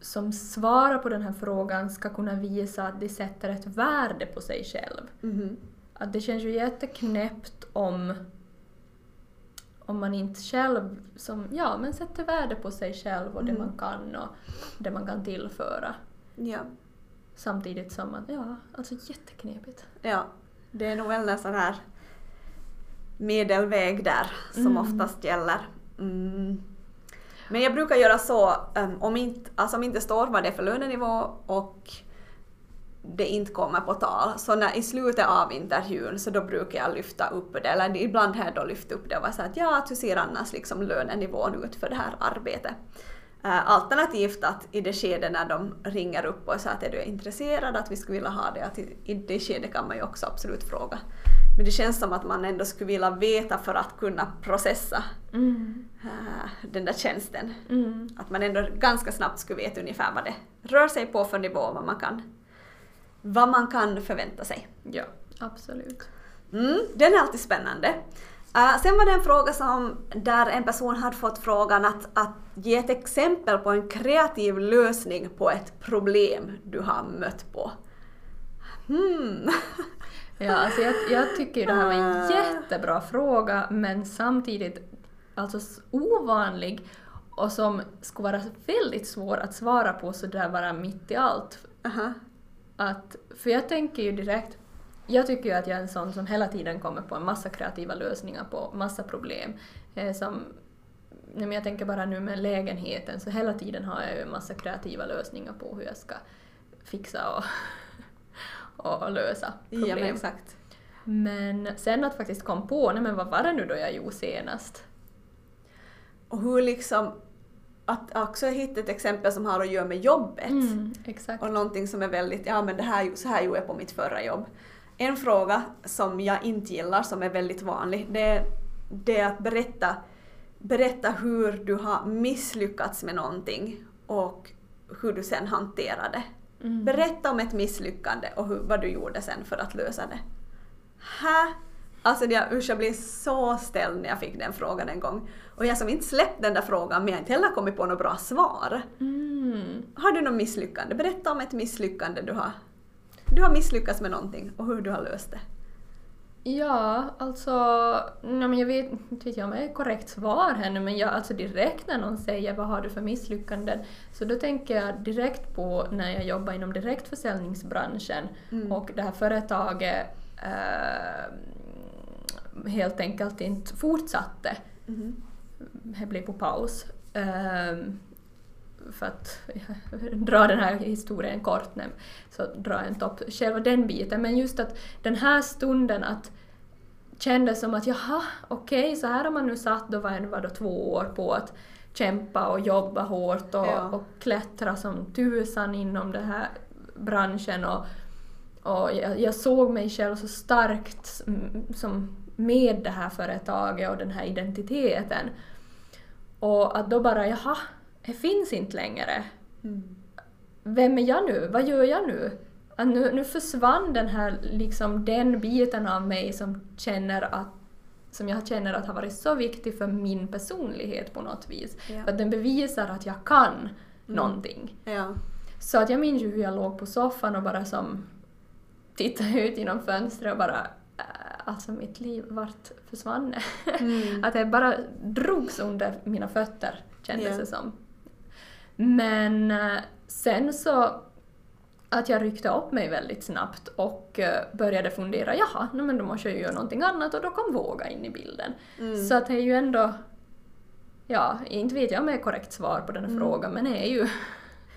som svarar på den här frågan ska kunna visa att de sätter ett värde på sig själv. Mhm. Att det känns ju jätteknäppt om, om man inte själv som, ja, men sätter värde på sig själv och det Mm. man kan och det man kan tillföra. Ja. Samtidigt som att, ja, alltså jätteknepigt. Ja, det är nog väl en sån här medelväg där som Mm. oftast gäller. Mm. Men jag brukar göra så um, om inte, alltså om inte står vad det är för lönenivå och det inte kommer på tal. Så när, i slutet av intervjun så då brukar jag lyfta upp det, eller ibland har jag då lyft upp det och vara så att ja, att hur ser annars liksom lönenivån ut för det här arbetet? Eh, Alternativt att i det skede när de ringer upp och säger att är du intresserad, att vi skulle vilja ha det, att i, i det skedet kan man ju också absolut fråga. Men det känns som att man ändå skulle vilja veta för att kunna processa Mm. eh, den där tjänsten. Mm. Att man ändå ganska snabbt skulle veta ungefär vad det rör sig på för nivå, vad man kan, vad man kan förvänta sig. Ja, absolut. Mm, den är alltid spännande. Eh, sen var det en fråga som, där en person hade fått frågan att, att ge ett exempel på en kreativ lösning på ett problem du har mött på. Hmm. *laughs* Ja, alltså jag, jag tycker ju det här var en Ah. jättebra fråga men samtidigt alltså ovanlig och som skulle vara väldigt svår att svara på sådär bara mitt i allt. Aha. Att, för jag tänker ju direkt, jag tycker ju att jag är en sån som hela tiden kommer på en massa kreativa lösningar på massa problem. Eh, som, nej jag tänker bara nu med lägenheten så hela tiden har jag ju en massa kreativa lösningar på hur jag ska fixa och, *laughs* och lösa problem. Ja, men exakt. Men sen att faktiskt kom på, nej men vad var det nu då jag gjorde senast? Och hur liksom, att också hitta ett exempel som har att göra med jobbet. Mm. Och någonting som är väldigt, ja men det här, så här gjorde jag på mitt förra jobb. En fråga som jag inte gillar, som är väldigt vanlig, det är, det är att berätta, berätta hur du har misslyckats med någonting och hur du sen hanterar det. Mm. Berätta om ett misslyckande och hur, vad du gjorde sen för att lösa det. Hä? Alltså jag, usch, jag blev så ställd när jag fick den frågan en gång. Och jag som inte släppt den där frågan men jag har inte heller kommit på något bra svar. Mm. Har du något misslyckande? Berätta om ett misslyckande du har, du har misslyckats med någonting och hur du har löst det. Ja, alltså, nej, men jag vet inte vet jag om det är korrekt svar här nu, men jag, alltså direkt när någon säger vad har du för misslyckanden, så då tänker jag direkt på när jag jobbar inom direktförsäljningsbranschen Mm. och det här företaget eh, helt enkelt inte fortsatte. Mhm. Det blev på paus. Ehm, för att *laughs* dra den här historien kort nu, så drar jag inte upp själva den biten. Men just att den här stunden att kändes som att jaha, okej, så här har man nu satt då var var då två år på att kämpa och jobba hårt och, Ja. och klättra som tusan inom den här branschen och, och jag, jag såg mig själv så starkt som med det här företaget och den här identiteten. Och att då bara jaha, det finns inte längre. Mm. Vem är jag nu? Vad gör jag nu? Att nu, nu försvann den här, liksom den biten av mig som känner att som jag känner att har varit så viktig för min personlighet på något vis. Ja. För att den bevisar att jag kan någonting. Ja. Så att jag minns ju hur jag låg på soffan och bara som tittade ut genom fönstret och bara alltså mitt liv vart försvann. Mm. *laughs* Att det bara drogs under mina fötter kändes Ja. det som. Men eh, sen så att jag ryckte upp mig väldigt snabbt och eh, började fundera, jaha, men då måste jag ju göra någonting annat och då kom våga in i bilden. Mm. Så att det är ju ändå, ja, inte vet jag om det är korrekt svar på den här Mm. frågan, men det är ju,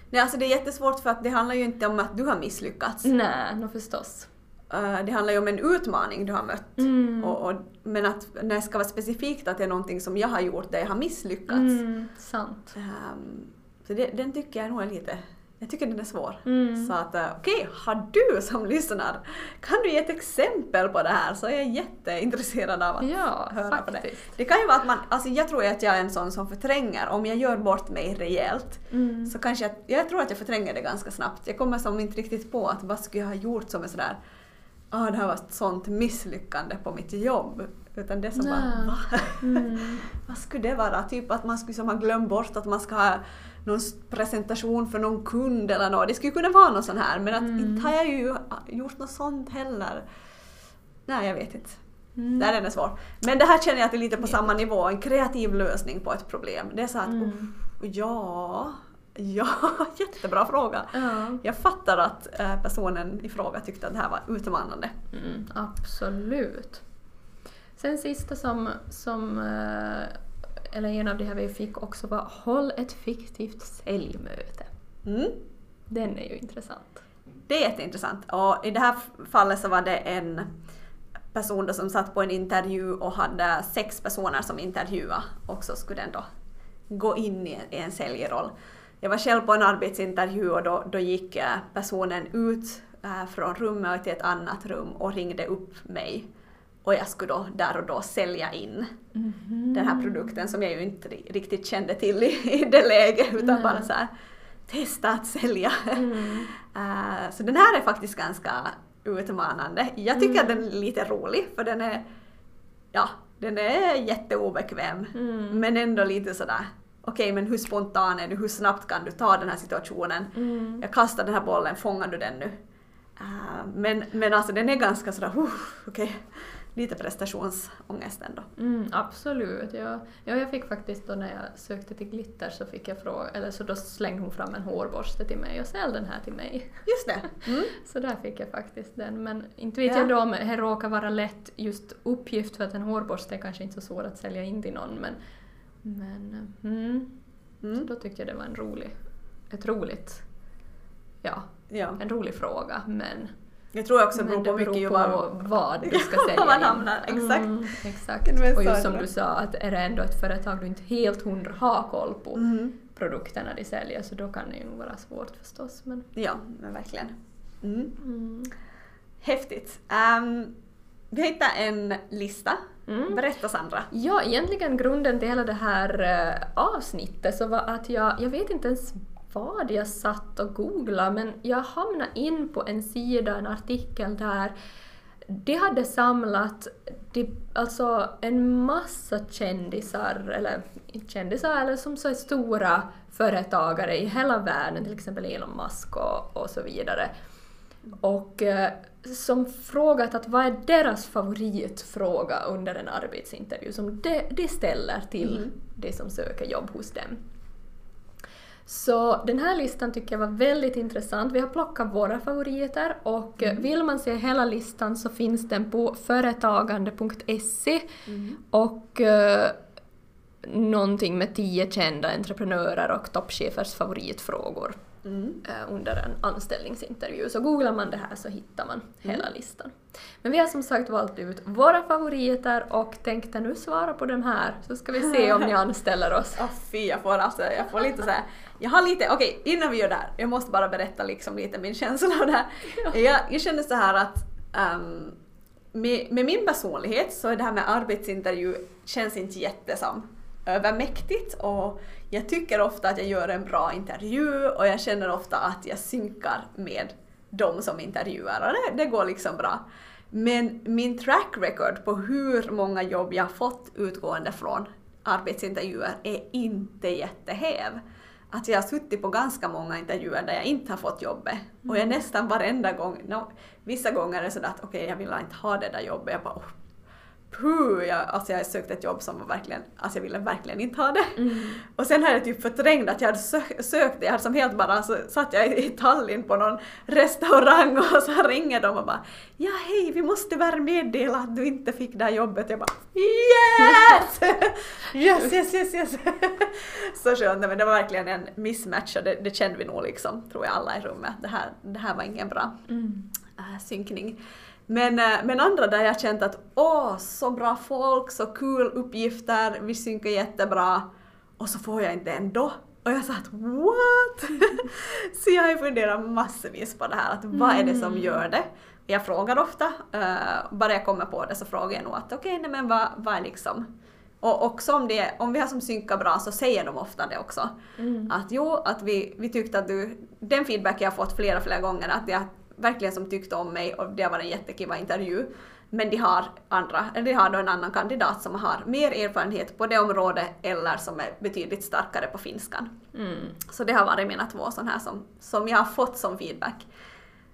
Nej, alltså det är jättesvårt för att det handlar ju inte om att du har misslyckats. nej, nå förstås. Eh, det handlar ju om en utmaning du har mött. Mm. Och, och, men att när det ska vara specifikt att det är någonting som jag har gjort där jag har misslyckats. Mm, sant. Ehm, så det, den tycker jag nog är lite... Jag tycker den är svår. Mm. Så att eh, okej, har du som lyssnar, kan du ge ett exempel på det här så är jag jätteintresserad av att Ja, höra på det. faktiskt. Det kan ju vara att man, alltså jag tror att jag är en sån som förtränger, om jag gör bort mig rejält Mm. så kanske jag, jag tror att jag förtränger det ganska snabbt. Jag kommer som inte riktigt på att vad skulle jag ha gjort som är sådär ah, det här var ett sånt misslyckande på mitt jobb. Utan det som bara, va? Mm. *laughs* vad skulle det vara? Typ att man skulle som ha glömt bort att man ska ha någon presentation för någon kund eller något. Det skulle kunna vara något sånt här men att Mm. inte har jag ju gjort något sånt heller. Nej, jag vet inte. Mm. Nej, den är svår. Men det här känner jag att det är lite på samma nivå, en kreativ lösning på ett problem. Det är så att, Mm. ja, *laughs* ja, jättebra fråga. Ja. Jag fattar att eh, personen i fråga tyckte att det här var utmanande. Mm, absolut. Sen sista som, som eh, eller en av de här vi fick också var Håll ett fiktivt säljmöte. Mm. Den är ju intressant. Det är jätteintressant. Och i det här fallet så var det en person som satt på en intervju och hade sex personer som intervjuade och så skulle den då gå in i en, i en säljroll. Jag var själv på en arbetsintervju och då, då gick eh, personen ut eh, från rummet till ett annat rum och ringde upp mig. Och jag skulle då där och då sälja in den här produkten som jag ju inte ri- riktigt kände till i, i det läget utan Nej. bara så här testa att sälja. Mm. *laughs* Eh, så den här är faktiskt ganska utmanande. Jag tycker att den är lite rolig för den är, ja, den är jätteobekväm Mm. men ändå lite sådär okej men hur spontan är du, hur snabbt kan du ta den här situationen? Mm. Jag kastar den här bollen, fångar du den nu? Eh, men, men alltså den är ganska sådär, uh, okej, lite prestationsångest ändå. Mm, absolut. Ja. ja, jag fick faktiskt då när jag sökte till Glitter så fick jag fråga, eller så då slängde hon fram en hårborste till mig och sälj den här till mig. Just det. *laughs* Mm. Så där fick jag faktiskt den. Men inte vet Ja. jag då om det råkar vara lätt just uppgift för att en hårborste är kanske inte så svår att sälja in till någon men, men mm, så Mm. då tyckte jag det var en rolig, ett roligt, ja, Ja. en rolig fråga men, Jag tror också det beror på mycket ju vad... på vad du ska *laughs* Var sälja man hamnar, exakt. Mm, *laughs* exakt. Och just som det. du sa att är det ändå ett företag du inte helt hundra har koll på Mm. produkterna de säljer så då kan det ju vara svårt förstås men Ja, men verkligen. Mm. mm. Häftigt. Um, vi hittat en lista. Mm. Berätta Sandra. Ja, egentligen grunden till hela det här eh, avsnittet så var att jag, jag vet inte ens vad jag satt och googlade men jag hamnade in på en sida, en artikel där de hade samlat de, alltså en massa kändisar, eller kändisar, eller som så är stora företagare i hela världen, till exempel Elon Musk och, och så vidare. Och eh, som frågat att vad är deras favoritfråga under en arbetsintervju som de, de ställer till Mm. de som söker jobb hos dem. Så den här listan tycker jag var väldigt intressant. Vi har plockat våra favoriter och eh, vill man se hela listan så finns den på företagande.se och eh, någonting med tio kända entreprenörer och toppchefers favoritfrågor Mm. eh, under en anställningsintervju. Så googlar man det här så hittar man hela listan. Men vi har som sagt valt ut våra favoriter och tänkte nu svara på de här så ska vi se om ni *laughs* anställer oss. Åh fy, jag får alltså, jag får lite så här. Jag har lite, okej innan vi gör det här, jag måste bara berätta liksom lite min känsla av det här. Jag, jag känner så här att ehm, med, med min personlighet så är det här med arbetsintervju känns inte jättesom övermäktigt och jag tycker ofta att jag gör en bra intervju och jag känner ofta att jag synkar med de som intervjuar och det, det går liksom bra. Men min track record på hur många jobb jag fått utgående från arbetsintervjuer är inte jättehäv. Att jag har suttit på ganska många intervjuer där jag inte har fått jobbet. Och jag nästan varenda gång, no, vissa gånger är det sådär att okej jag vill inte ha det där jobbet. Jag bara oh, puh, jag, alltså jag har sökt ett jobb som var verkligen, alltså jag ville verkligen inte ha det. Och sen har jag typ förträngt att jag hade sö- sökt det, jag hade som helt bara, så satt jag i Tallinn på någon restaurang och så ringer de och bara Ja hej, vi måste tyvärr meddela att du inte fick det här jobbet. Jag bara Yes! *laughs* yes, yes, yes, yes! *laughs* så skönt, men det var verkligen en mismatch och det, det kände vi nog liksom, tror jag alla i rummet. Det här, det här var ingen bra Mm. äh, synkning. Men, äh, men andra där jag känt att åh, så bra folk, så kul uppgifter, vi synkar jättebra och så får jag inte ändå. Och jag sa att what? *laughs* så jag har funderat massvis på det här, att vad är det som gör det? Jag frågar ofta, äh, bara jag kommer på det så frågar jag nog att okej, nej men vad, vad är liksom och också om, det, om vi har som synkar bra så säger de ofta det också. Mm. Att jo, att vi, vi tyckte att du, den feedback jag har fått flera, flera gånger, att har verkligen som tyckte om mig och det varit en jättekiva intervju. Men de har andra, eller de har då en annan kandidat som har mer erfarenhet på det området eller som är betydligt starkare på finskan. Mm. Så det har varit mina två sådana här som, som jag har fått som feedback.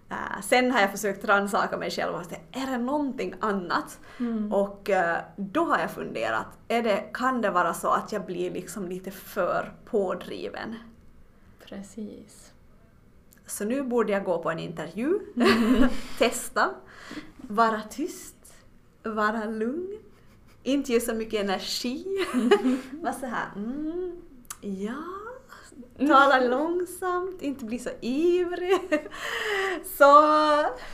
Eh, sen har jag försökt rannsaka mig själv och säga, är det någonting annat? Mm. Och eh, då har jag funderat, är det, kan det vara så att jag blir liksom lite för pådriven? Precis. Så nu borde jag gå på en intervju, *laughs* testa, vara tyst, vara lugn, inte ge så mycket energi. *laughs* Vara så här, mm, ja, tala långsamt, inte bli så ivrig. *laughs* Så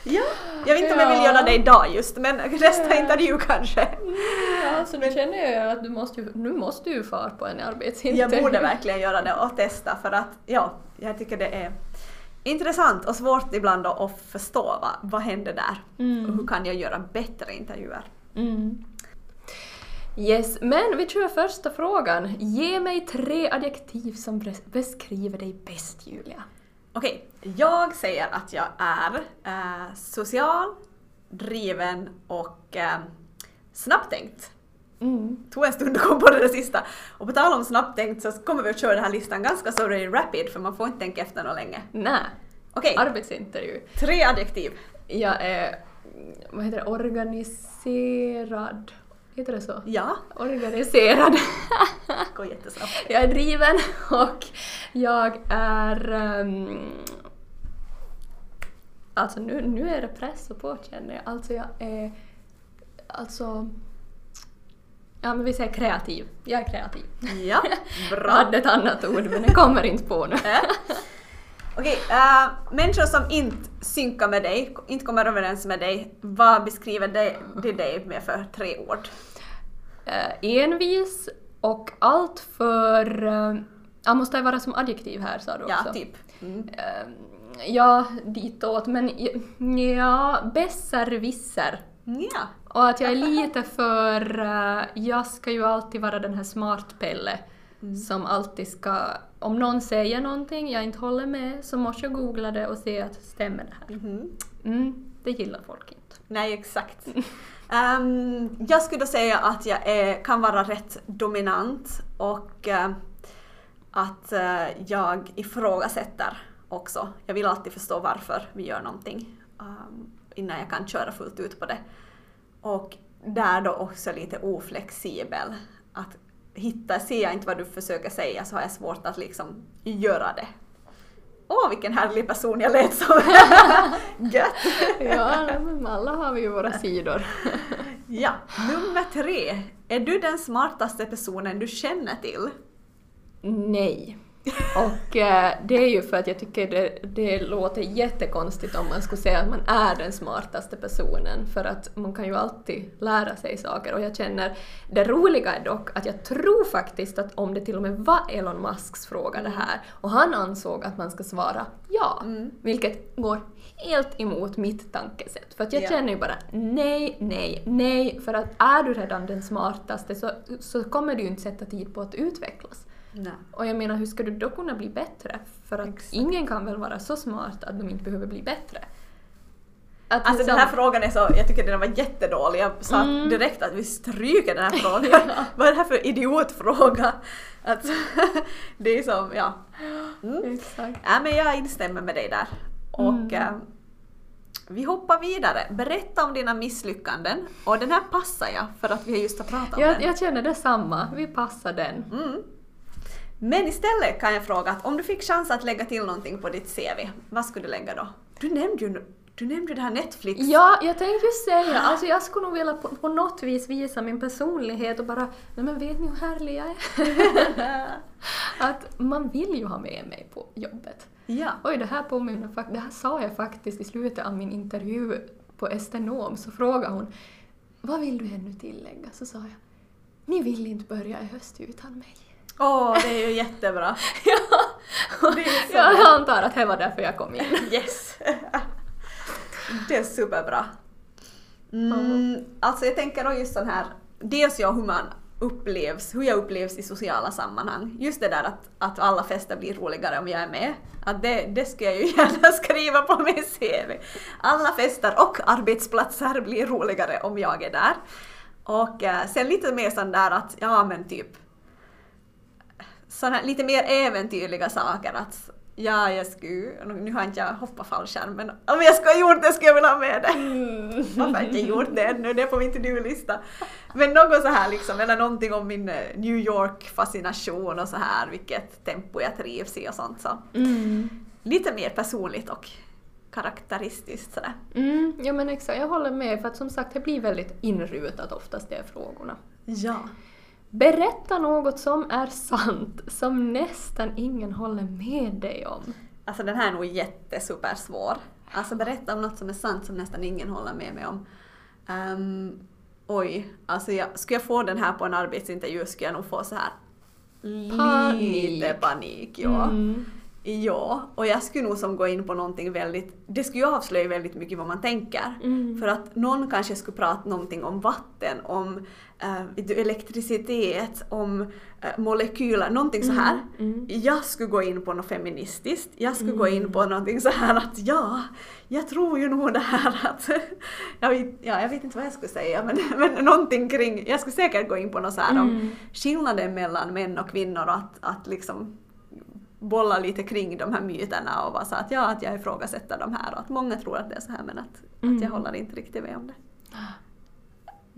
ja, jag vet inte om jag vill göra det idag just, men nästa Ja. intervju kanske. Ja, så nu känner jag att du måste nu måste du fara på en arbetsintervju. Jag borde verkligen göra det och testa för att ja, jag tycker det är intressant och svårt ibland då att förstå vad, vad händer där och Mm. hur kan jag göra bättre intervjuer. Mm. Yes, men vi kör första frågan. Ge mig tre adjektiv som bes- beskriver dig bäst, Julia. Okej, jag säger att jag är eh, social, driven och eh, snabbtänkt. Mm. Tog en stund att komma på det där sista. Och på tal om snabbtänkt så kommer vi att köra den här listan ganska så rapid för man får inte tänka efter något länge. Nä, Okej, arbetsintervju. tre adjektiv. Jag är, vad heter det, organiserad. Heter det så? Ja, Organiserad. *laughs* går jättesnabbt. Jag är driven och jag är... ehm, alltså nu, nu är det press på känner jag. Alltså jag är... Alltså... Ja men vi säger kreativ. Jag är kreativ. Ja, *laughs* Jag bra. hade ett annat ord men det kommer inte på nu. Eh. Okej, äh, människor som inte synkar med dig, inte kommer överens med dig, vad beskriver det, det dig med för tre ord? Eh, envis och allt för... Uh, jag måste vara som adjektiv här sa du också. Ja, typ. Mm. Eh, ja, ditåt men ja, besserwisser. Ja. Och att jag är lite för... eh, jag ska ju alltid vara den här smartpelle som alltid ska... Om någon säger någonting jag inte håller med så måste jag googla det och se att stämmer det här. Mhm. Mm, det gillar folk inte. Nej, exakt. *laughs* Ehm, jag skulle säga att jag är, kan vara rätt dominant och eh, att eh, jag ifrågasätter också. Jag vill alltid förstå varför vi gör någonting ehm, innan jag kan köra fullt ut på det. Och där då också lite oflexibel. Att hitta, ser jag inte vad du försöker säga så har jag svårt att liksom göra det. Åh, vilken härlig person jag lät som! *laughs* Gött! Ja, men alla har vi ju våra sidor. *laughs* Ja, nummer tre. Är du den smartaste personen du känner till? Nej. *laughs* Och eh, det är ju för att jag tycker det, det låter jättekonstigt om man skulle säga att man är den smartaste personen för att man kan ju alltid lära sig saker och jag känner det roliga är dock att jag tror faktiskt att om det till och med var Elon Musks fråga det här och han ansåg att man ska svara ja, Mm. vilket går helt emot mitt tankesätt för att jag Ja. känner ju bara nej, nej, nej för att är du redan den smartaste så, så kommer du ju inte sätta tid på att utvecklas. Nej. Och jag menar, hur ska du då kunna bli bättre? För att Exakt. ingen kan väl vara så smart att de inte behöver bli bättre? Att Alltså liksom- den här frågan är så, jag tycker den var jättedålig. Jag sa Mm. direkt att vi stryker den här *laughs* frågan. Vad är det här för idiotfråga? Att, *laughs* det är som, ja. Mm. Exakt. Ja, men jag instämmer med dig där. Och Mm. eh, vi hoppar vidare. Berätta om dina misslyckanden. Och den här passar jag för att vi just har pratat om Jag, den. jag känner detsamma, vi passar den. Mm. Men istället kan jag fråga att om du fick chans att lägga till någonting på ditt CV, vad skulle du lägga då? Du nämnde ju, du nämnde det här Netflix. Ja, jag tänkte ju säga, alltså jag skulle nog vilja på, på något vis visa min personlighet och bara, nej men vet ni hur härlig jag är? *laughs* att man vill ju ha med mig på jobbet. ja. Oj, det här påminner faktiskt, det här sa jag faktiskt i slutet av min intervju på Estenom, så frågade hon vad vill du ännu tillägga? Så sa jag, ni vill inte börja i höst utan mig. Åh, det är ju jättebra. *laughs* ja, jag antar att det var därför jag kom in. Yes! det är superbra. Mm, alltså jag tänker då just sån här, dels jag hur man upplevs, hur jag upplevs i sociala sammanhang. Just det där att, att alla fester blir roligare om jag är med. Att det, det ska jag ju *laughs* gärna skriva på min CV. Alla fester och arbetsplatser blir roligare om jag är där. Och eh, sen lite mer sån där att, ja men typ såna här lite mer äventyrliga saker. Att ja, jag skulle, nu har inte jag hoppat fallskärm men om jag skulle ha gjort det skulle jag vilja ha med det. Varför har jag inte gjort det ännu? Det är på min to-do-lista. Men något så här liksom, eller någonting om min eh, New York-fascination och så här, vilket tempo jag trivs i och sånt. Så. Mm. Lite mer personligt och karaktäristiskt sådär. Mm, ja men exakt, jag håller med för att som sagt det blir väldigt inrutat oftast de frågorna. Ja. Berätta något som är sant, som nästan ingen håller med dig om. Alltså den här är nog jättesupersvår. Alltså berätta om något som är sant som nästan ingen håller med mig om. Ehm, oj, alltså jag, skulle jag få den här på en arbetsintervju skulle jag nog få så här Panik. lite panik. Ja. Mm. ja, och jag skulle nog som gå in på någonting väldigt, det skulle ju avslöja väldigt mycket vad man tänker. Mm. För att någon kanske skulle prata någonting om vatten, om du, elektricitet, om eh, molekyler, någonting så här. Mm. Jag skulle gå in på något feministiskt. Jag skulle gå in på någonting så här att ja, jag tror ju nog det här att... *laughs* jag, vet, ja, jag vet inte vad jag skulle säga men, *laughs* men någonting kring... Jag skulle säkert gå in på något så här om Mm. skillnaden mellan män och kvinnor och att, att liksom bolla lite kring de här myterna och vara så att ja, att jag ifrågasätter de här och att många tror att det är så här men att, att jag Mm. håller inte riktigt med om det.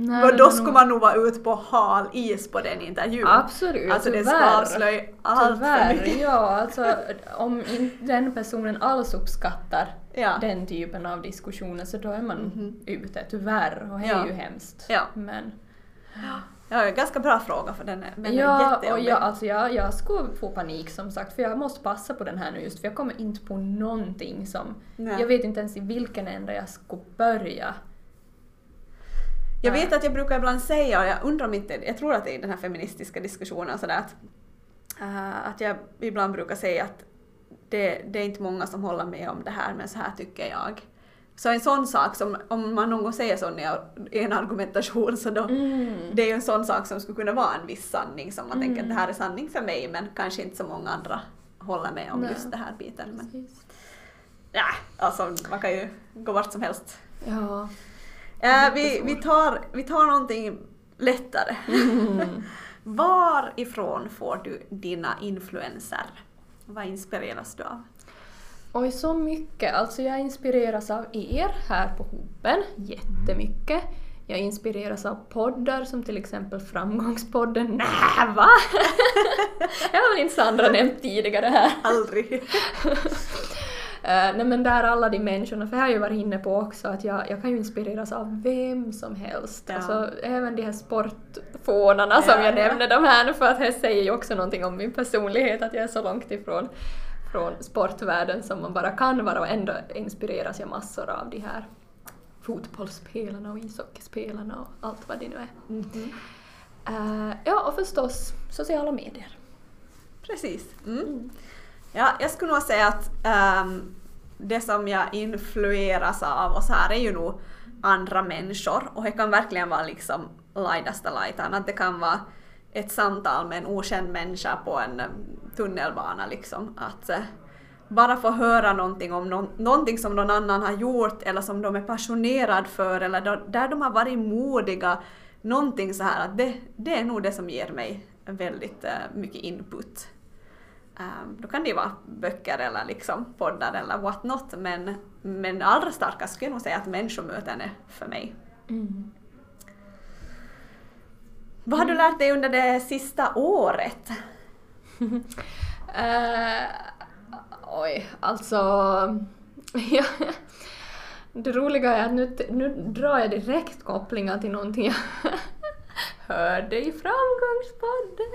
Nej, och då skulle man nog vara ute på hal is på den intervjun. Absolut, Alltså det ska tyvärr. avslöja allt för Tyvärr, mycket. ja. Alltså, om den personen alls uppskattar Ja. den typen av diskussioner så då är man Mhm. ute, tyvärr. Och det är Ja. ju hemskt. Ja. Men, Ja, ganska bra fråga för den är, den är ja, och jättejobbig. jag, alltså jag, jag skulle få panik som sagt för jag måste passa på den här nu just för jag kommer inte på någonting som... Nej. Jag vet inte ens i vilken ända jag skulle börja. Jag vet att jag brukar ibland säga, och jag undrar om inte, jag tror att det är i den här feministiska diskussionen sådär att, eh, att jag ibland brukar säga att det, det är inte många som håller med om det här men så här tycker jag. Så en sån sak som, om man någon gång säger så i en argumentation så då, Mm. det är ju en sån sak som skulle kunna vara en viss sanning som man tänker att Mm. det här är sanning för mig men kanske inte så många andra håller med om Nej. just det här biten. Men, ja, alltså man kan ju gå vart som helst Ja. Eh, vi, vi, tar, vi tar någonting lättare. Mm. *laughs* Varifrån får du dina influenser? Vad inspireras du av? Oj, så mycket. Alltså jag inspireras av er här på Hopen, jättemycket. Jag inspireras av poddar som till exempel Framgångspodden. *laughs* Nä, va? *laughs* jag har väl inte Sandra nämnt tidigare här. Aldrig. Eh, nej men där alla de människorna, för jag har ju varit inne på också att jag, jag kan ju inspireras av vem som helst. Ja. Alltså även de här sportfånarna som Ja, jag ja. nämnde, de här för att det säger ju också någonting om min personlighet, att jag är så långt ifrån från sportvärlden som man bara kan vara och ändå inspireras jag massor av de här fotbollsspelarna och ishockeyspelarna och allt vad det nu är. Mhm. Eh, ja, och förstås sociala medier. Precis. Mm. Ja, jag skulle nog säga att ehm, det som jag influeras av och så här är ju nog andra människor och det kan verkligen vara liksom lajdaste lajtan, att det kan vara ett samtal med en okänd människa på en eh, tunnelbana liksom. Att eh, bara få höra någonting om no någonting som någon annan har gjort eller som de är passionerad för eller då, där de har varit modiga. Någonting så här att det, det är nog det som ger mig väldigt eh, mycket input. Ehm, då kan det ju vara böcker eller liksom poddar eller what not men, men allra starkast skulle jag nog säga att människomöten är för mig. Vad har du lärt dig under det sista året? *laughs* Eh, oj, alltså... *laughs* ja, det roliga är att nu, nu drar jag direkt kopplingar till någonting jag hörde i Framgångspodden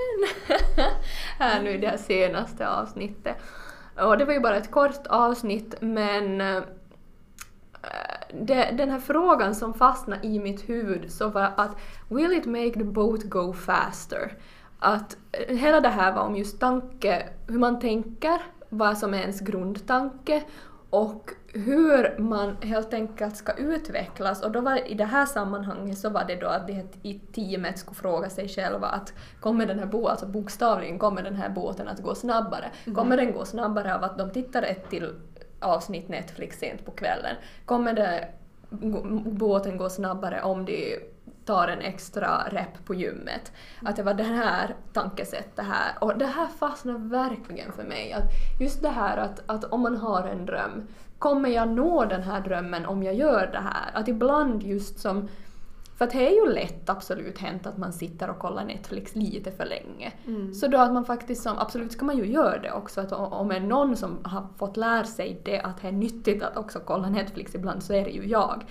*laughs* här nu i det här senaste avsnittet. Och det var ju bara ett kort avsnitt men eh, det, den här frågan som fastnade i mitt huvud så var att Will it make the boat go faster? Att eh, hela det här var om just tanke, hur man tänker, vad som är ens grundtanke och hur man helt enkelt ska utvecklas. Och då var i det här sammanhanget så var det då att det här i teamet skulle fråga sig själva att kommer den här båten, alltså bokstavligen, kommer den här båten att gå snabbare? Kommer den gå snabbare av att de tittar ett till avsnitt Netflix sent på kvällen? Kommer det, båten gå snabbare om de tar en extra rep på gymmet? Att det var det här tankesättet här. Och det här fastnar verkligen för mig. Att just det här att, att om man har en dröm, kommer jag nå den här drömmen om jag gör det här? Att ibland just som för att det är ju lätt absolut hänt att man sitter och kollar Netflix lite för länge. Så då att man faktiskt som, absolut ska man ju göra det också, att om det är någon som har fått lära sig det att det är nyttigt att också kolla Netflix ibland så är det ju jag.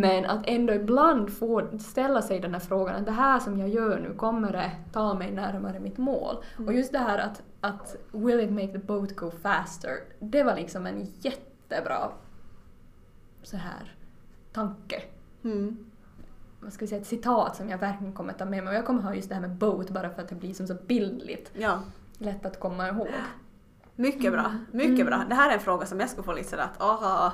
Men att ändå ibland få ställa sig den här frågan att det här som jag gör nu, kommer det ta mig närmare mitt mål? Och just det här att, att will it make the boat go faster? Det var liksom en jättebra så här tanke Mm. vad ska vi säga, ett citat som jag verkligen kommer ta med mig. Och jag kommer ha just det här med boat bara för att det blir som så bildligt. Ja, Lätt att komma ihåg. mycket bra. Mycket bra. Det här är en fråga som jag skulle få lite sådär att aha,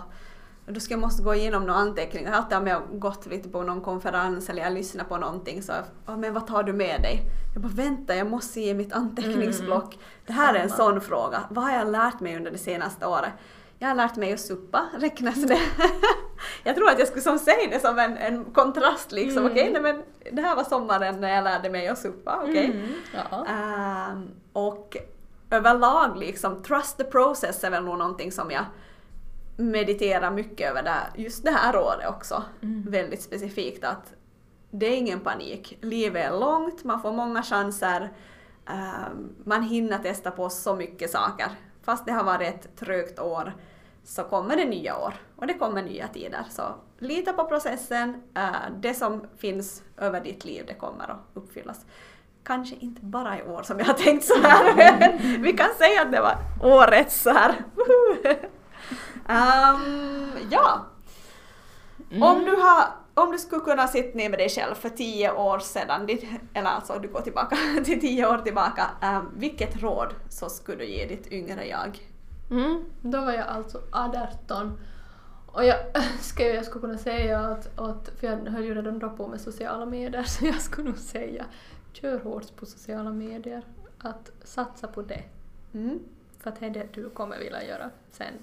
då ska jag måste gå igenom några anteckningar. Jag har alltid om jag har gått lite på någon konferens eller jag lyssnar på någonting så ja, men vad tar du med dig? Jag bara vänta, jag måste ge mitt anteckningsblock. Det här är en Samma. sån fråga. Vad har jag lärt mig under det senaste året? Jag har lärt mig att suppa, *laughs* räknas det? jag tror att jag skulle som säga det som en, en kontrast liksom. Mm. Okej, nej, men det här var sommaren när jag lärde mig att suppa. Okej. Mm, ja. Ehm, och överlag liksom, trust the process är väl nog någonting som jag mediterar mycket över där, just det här året också. Mm. Väldigt specifikt att det är ingen panik. Livet är långt, man får många chanser, ehm, man hinner testa på så mycket saker. Fast det har varit ett trögt år så kommer det nya år och det kommer nya tider. Så lita på processen, eh, det som finns över ditt liv det kommer att uppfyllas. Kanske inte bara i år som jag har tänkt så här. *laughs* men Vi kan säga att det var årets så här. Ehm, ja, om, du har, om du skulle kunna sitta ner med dig själv för tio år sedan, ditt, eller alltså du går tillbaka *laughs* till tio år tillbaka, ehm, vilket råd så skulle du ge ditt yngre jag? Mm, då var jag alltså 18. Och jag *laughs* skulle, jag skulle kunna säga att, att, för jag höll ju redan då på med sociala medier, *laughs* så jag skulle nog säga kör hårt på sociala medier. Att satsa på det. Mm, För att det är det du kommer vilja göra sen.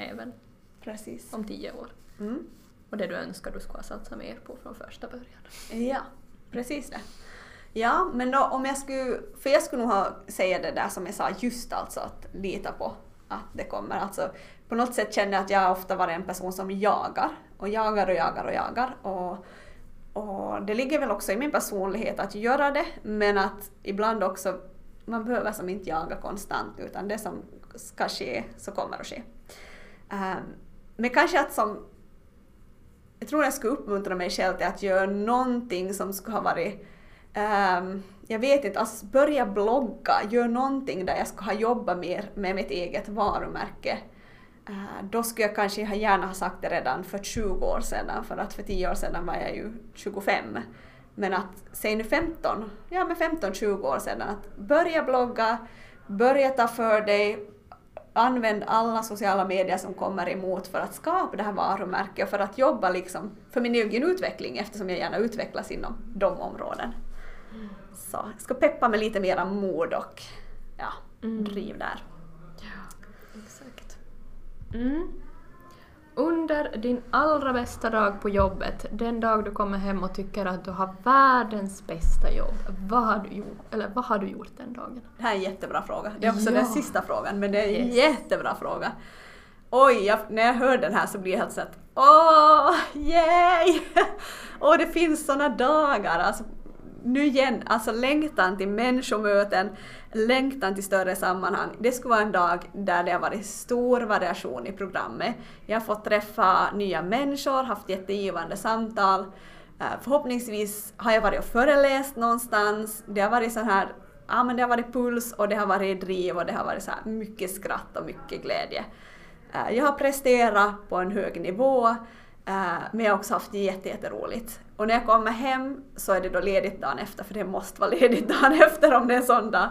Även precis. om tio år. Mm. och det du önskar du skulle ha satsat mer på från första början. Ja, precis det. Ja, men då om jag skulle, för jag skulle nog ha, säga det där som jag sa, just alltså att lita på att det kommer. Alltså, på något sätt känner jag att jag ofta varit en person som jagar och jagar och jagar och jagar. Och, och det ligger väl också i min personlighet att göra det, men att ibland också, man behöver som inte jaga konstant utan det som ska ske så kommer att ske. Ehm, men kanske att som jag tror jag skulle uppmuntra mig själv till att göra någonting som skulle ha varit um, jag vet inte, alltså börja blogga, gör någonting där jag skulle ha jobbat mer med mitt eget varumärke. Uh, då skulle jag kanske ha gärna ha sagt det redan för 20 år sedan, för att för 10 år sedan var jag ju 25. Men att, säg nu 15, ja men 15-20 år sedan, att börja blogga, börja ta för dig, använd alla sociala medier som kommer emot för att skapa det här varumärket och för att jobba liksom för min egen utveckling eftersom jag gärna utvecklas inom de områden. Så jag ska peppa med lite mera mod och ja, Mm. driv där. Ja, exakt. Mm. Under din allra bästa dag på jobbet, den dag du kommer hem och tycker att du har världens bästa jobb, vad har du gjort, eller vad har du gjort den dagen? Det här är en jättebra fråga. Det är också Ja. den sista frågan, men det är en Yes. jättebra fråga. Oj, jag, när jag hör den här så blir jag helt såhär åh, yay! *laughs* Åh, det finns såna dagar. Alltså, nu igen, alltså längtan till människomöten, längtan till större sammanhang. Det skulle vara en dag där det har varit stor variation i programmet. Jag har fått träffa nya människor, haft jättegivande samtal. Eh, förhoppningsvis har jag varit och föreläst någonstans. Det har varit sån här, ja men det har varit puls och det har varit driv och det har varit så här mycket skratt och mycket glädje. Eh, jag har presterat på en hög nivå, eh, men jag har också haft jätte, jätteroligt. Och när jag kommer hem så är det då ledigt dagen efter, för det måste vara ledigt dagen *laughs* efter om det är en sån dag.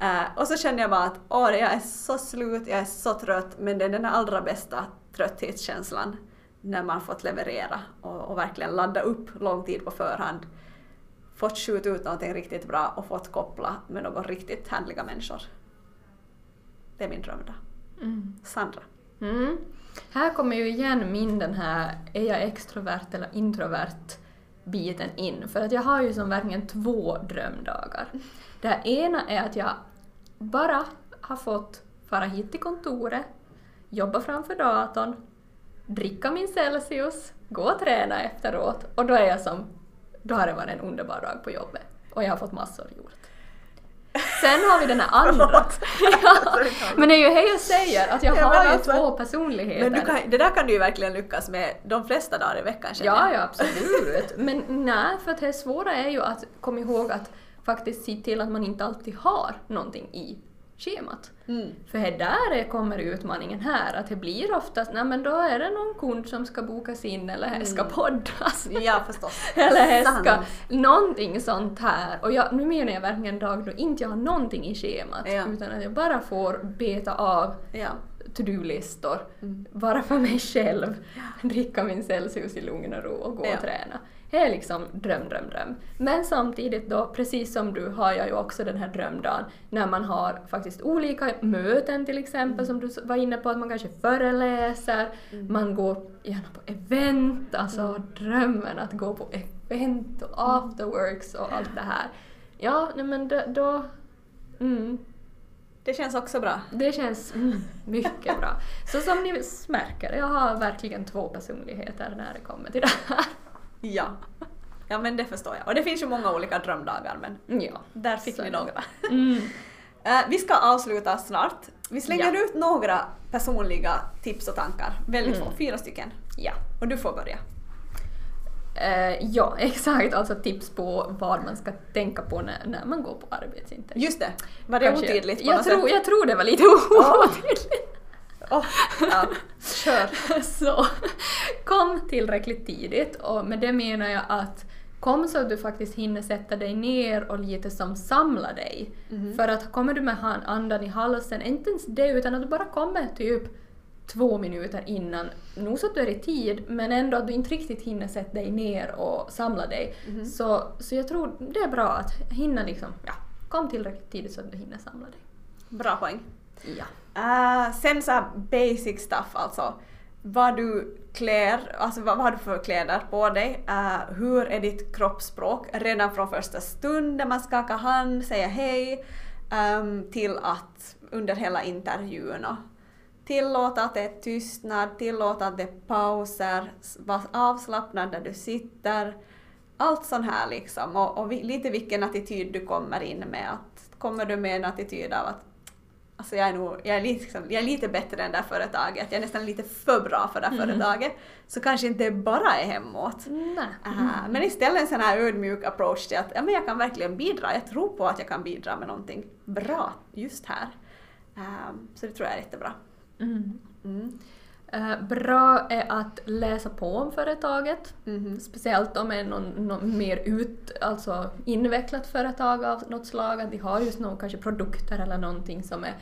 Eh, Och så känner jag bara att åh, jag är så slut, jag är så trött, men det är den allra bästa trötthetskänslan när man fått leverera och, och verkligen ladda upp lång tid på förhand. Fått skjuta ut någonting riktigt bra och fått koppla med några riktigt härliga människor. Det är min drömdag. Mm. Sandra. Mm. Här kommer ju igen min den här, är jag extrovert eller introvert biten in. För att jag har ju som verkligen två drömdagar. Det här ena är att jag bara har fått fara hit till kontoret, jobba framför datorn, dricka min Celsius, gå och träna efteråt och då är jag som, då har det varit en underbar dag på jobbet. Och jag har fått massor gjort. Sen har vi den här andra. *laughs* Ja, men det är ju det jag säger, att jag Ja, men har ju alltså- två personligheter. Men kan, det där kan du ju verkligen lyckas med de flesta dagar i veckan känner Ja, jag. ja absolut. Men nej, för det svåra är ju att komma ihåg att faktiskt se till att man inte alltid har någonting i schemat. Mm. För här där är- kommer utmaningen här, att det blir oftast, nej men då är det någon kund som ska bokas in eller här ska poddas. Ja, förstås. *laughs* Eller här ska, någonting sånt här. Och jag, nu menar jag verkligen en dag då inte jag har någonting i schemat, Ja. utan att jag bara får beta av Ja. to-do-listor. Mm. Bara för mig själv. Dricka min Celsius i lugn och ro och gå Ja. och träna. Det är liksom dröm, dröm, dröm. Men samtidigt då, precis som du, har jag ju också den här drömdagen när man har faktiskt olika möten till exempel som du var inne på, att man kanske föreläser, man går gärna på event, alltså drömmen att gå på event och afterworks och allt det här. Ja, men då, då mm, Det känns också bra. det känns mm, mycket bra. Så som ni märker, jag har verkligen två personligheter när det kommer till det här. Ja. Ja, men det förstår jag. Och det finns ju många olika drömdagar, men Ja. där fick Så ni några. *laughs* Mm. Eh, vi ska avsluta snart. Vi slänger Ja. ut några personliga tips och tankar. Väldigt få, Mm. fyra stycken. Ja. Och du får börja. Eh, ja, *laughs* exakt. Alltså tips på vad man ska tänka på när, när man går på arbetsintervju. Just det, var det Kanske- otydligt på jag något tror? Jag tror det var lite otydligt. Åh, ja. Kör. *laughs* Så kom tillräckligt tidigt och med det menar jag att kom så att du faktiskt hinner sätta dig ner och lite som samla dig. Mhm. För att kommer du med andan i halsen, inte ens det utan att du bara kommer typ två minuter innan, nog så att du är i tid men ändå att du inte riktigt hinner sätta dig ner och samla dig. Mhm. Så, så jag tror det är bra att hinna liksom, ja, kom tillräckligt tidigt så att du hinner samla dig. Bra poäng. Ja. Ah, uh, sen så basic stuff alltså. vad du klär, alltså vad, vad har du för kläder på dig? Uh, hur är ditt kroppsspråk redan från första stunden man skakar hand, säger hej, um, till att under hela intervjun och tillåta att det är tystnad, tillåta att det är pauser, var avslappnad där du sitter. Allt sånt här liksom och, och lite vilken attityd du kommer in med. Att, kommer du med en attityd av att Alltså jag är, nog, jag, är lite, liksom, jag är lite bättre än det här företaget, jag är nästan lite för bra för det här mm. företaget. Så kanske inte bara är hemåt. Mm. Uh, men istället en sån här ödmjuk approach till att ja, men jag kan verkligen bidra, jag tror på att jag kan bidra med någonting bra just här. Uh, så det tror jag är jättebra. Mm. Uh, bra är att läsa på om företaget, mm. speciellt om det är någon, någon mer ut, alltså invecklat företag av något slag, att de har just någon kanske produkter eller någonting som är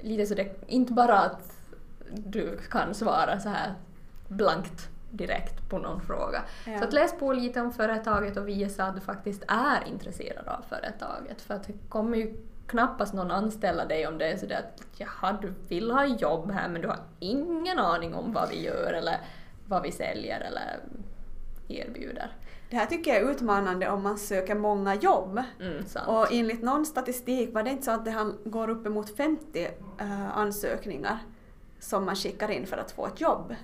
lite så det inte bara att du kan svara så här blankt direkt på någon fråga. Ja. Så att läs på lite om företaget och visa att du faktiskt är intresserad av företaget för att det kommer ju knappast någon anställa dig om det är sådär att jaha, du vill ha jobb här men du har ingen aning om vad vi gör eller vad vi säljer eller erbjuder. Det här tycker jag är utmanande om man söker många jobb. Mm, och enligt någon statistik var det inte så att det går uppemot 50 uh, ansökningar som man skickar in för att få ett jobb.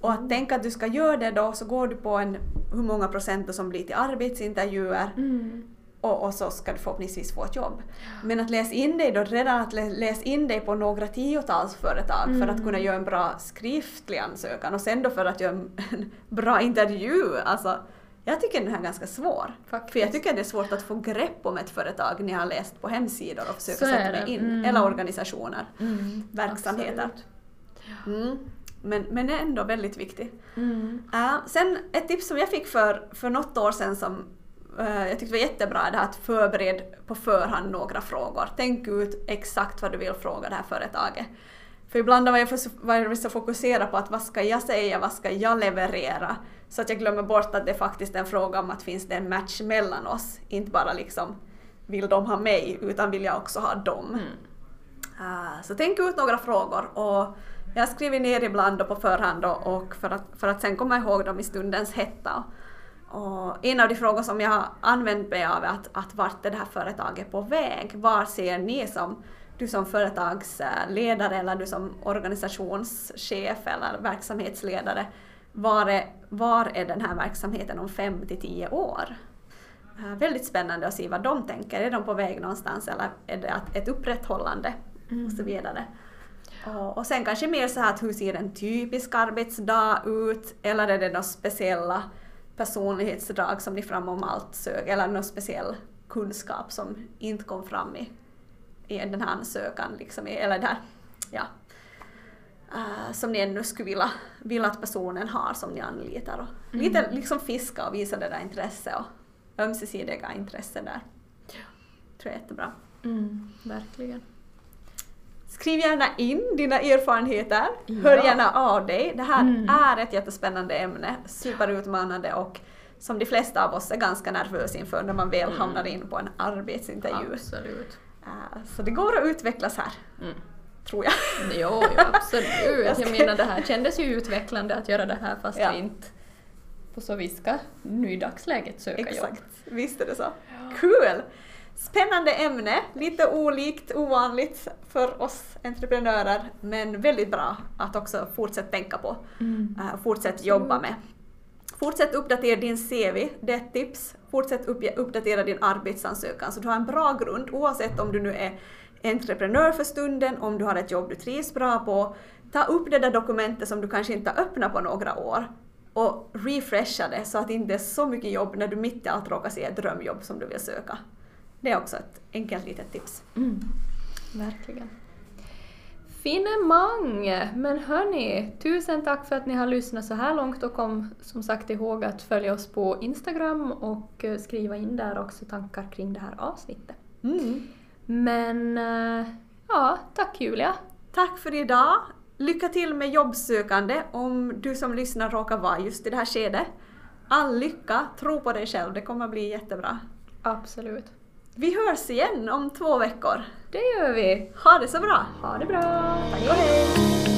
Och att mm. tänka att du ska göra det då så går du på en, hur många procent som blir till arbetsintervjuer mm och, och, så ska du förhoppningsvis få ett jobb. Men att läsa in dig då, redan att läsa in dig på några tiotals företag mm. för att mm. kunna göra en bra skriftlig ansökan och sen då för att göra en, *laughs* en bra intervju. Alltså, jag tycker den här är ganska svår. Faktiskt. För jag tycker det är svårt att få grepp om ett företag när jag har läst på hemsidor och försöka sätta mig in. Mm. Eller organisationer, mm. verksamheter. Mm. Men, men är ändå väldigt viktig. Mm. Uh, sen ett tips som jag fick för, för något år sedan som jag tyckte det var jättebra det här att förbered på förhand några frågor. Tänk ut exakt vad du vill fråga det här företaget. För ibland var jag, var jag så fokuserad på att vad ska jag säga, vad ska jag leverera? Så att jag glömmer bort att det faktiskt är en fråga om att finns det en match mellan oss? Inte bara liksom vill de ha mig, utan vill jag också ha dem? Mm. Uh, så tänk ut några frågor och jag skriver ner ibland på förhand och för att, för att sen komma ihåg dem i stundens hetta. Och en av de frågor som jag har använt mig av är att, att vart är det här företaget på väg? Var ser ni som, du som företagsledare eller du som organisationschef eller verksamhetsledare, var är, var är den här verksamheten om fem till tio år? Uh, väldigt spännande att se vad de tänker. Är de på väg någonstans eller är det ett upprätthållande? Mm. Och så vidare. Och, och sen kanske mer så här att hur ser en typisk arbetsdag ut? Eller är det några speciella personlighetsdrag som ni framom allt söker, eller någon speciell kunskap som inte kom fram i, i den här ansökan, liksom, eller där, ja, uh, som ni ännu skulle vilja, vilja att personen har som ni anlitar. Och mm. Lite liksom fiska och visa det där intresse och ömsesidiga intresse där. Ja. tror jag är jättebra. Mm, verkligen. Skriv gärna in dina erfarenheter, ja. hör gärna av dig. Det här mm. är ett jättespännande ämne, superutmanande och som de flesta av oss är ganska nervösa inför när man väl mm. hamnar in på en arbetsintervju. Absolut. Uh, så det går att utvecklas här. Mm. Tror jag. *laughs* Jo, jo absolut. jag, jag menar det här kändes ju utvecklande att göra det här fast ja. vi inte på så vis ska nu i dagsläget söka Exakt. jobb. Exakt, visst är det så. Ja. Kul! Spännande ämne, lite olikt, ovanligt för oss entreprenörer, men väldigt bra att också fortsätta tänka på, mm. uh, fortsätta jobba med. Fortsätt uppdatera din CV, det är ett tips. Fortsätt uppdatera din arbetsansökan så du har en bra grund oavsett om du nu är entreprenör för stunden, om du har ett jobb du trivs bra på. Ta upp det där dokumentet som du kanske inte har öppnat på några år och refresha det så att det inte är så mycket jobb när du mitt i allt råkar se ett drömjobb som du vill söka. Det är också ett enkelt litet tips. Mm. Verkligen. Finemang! Men hörni, tusen tack för att ni har lyssnat så här långt och kom som sagt ihåg att följa oss på Instagram och eh, skriva in där också tankar kring det här avsnittet. Mm. Men eh, ja, tack Julia! Tack för idag! Lycka till med jobbsökande om du som lyssnar råkar vara just i det här skedet. All lycka, tro på dig själv, det kommer bli jättebra. Absolut. Vi hörs igen om två veckor. Det gör vi. Ha det så bra. Ha det bra. Tack och hej.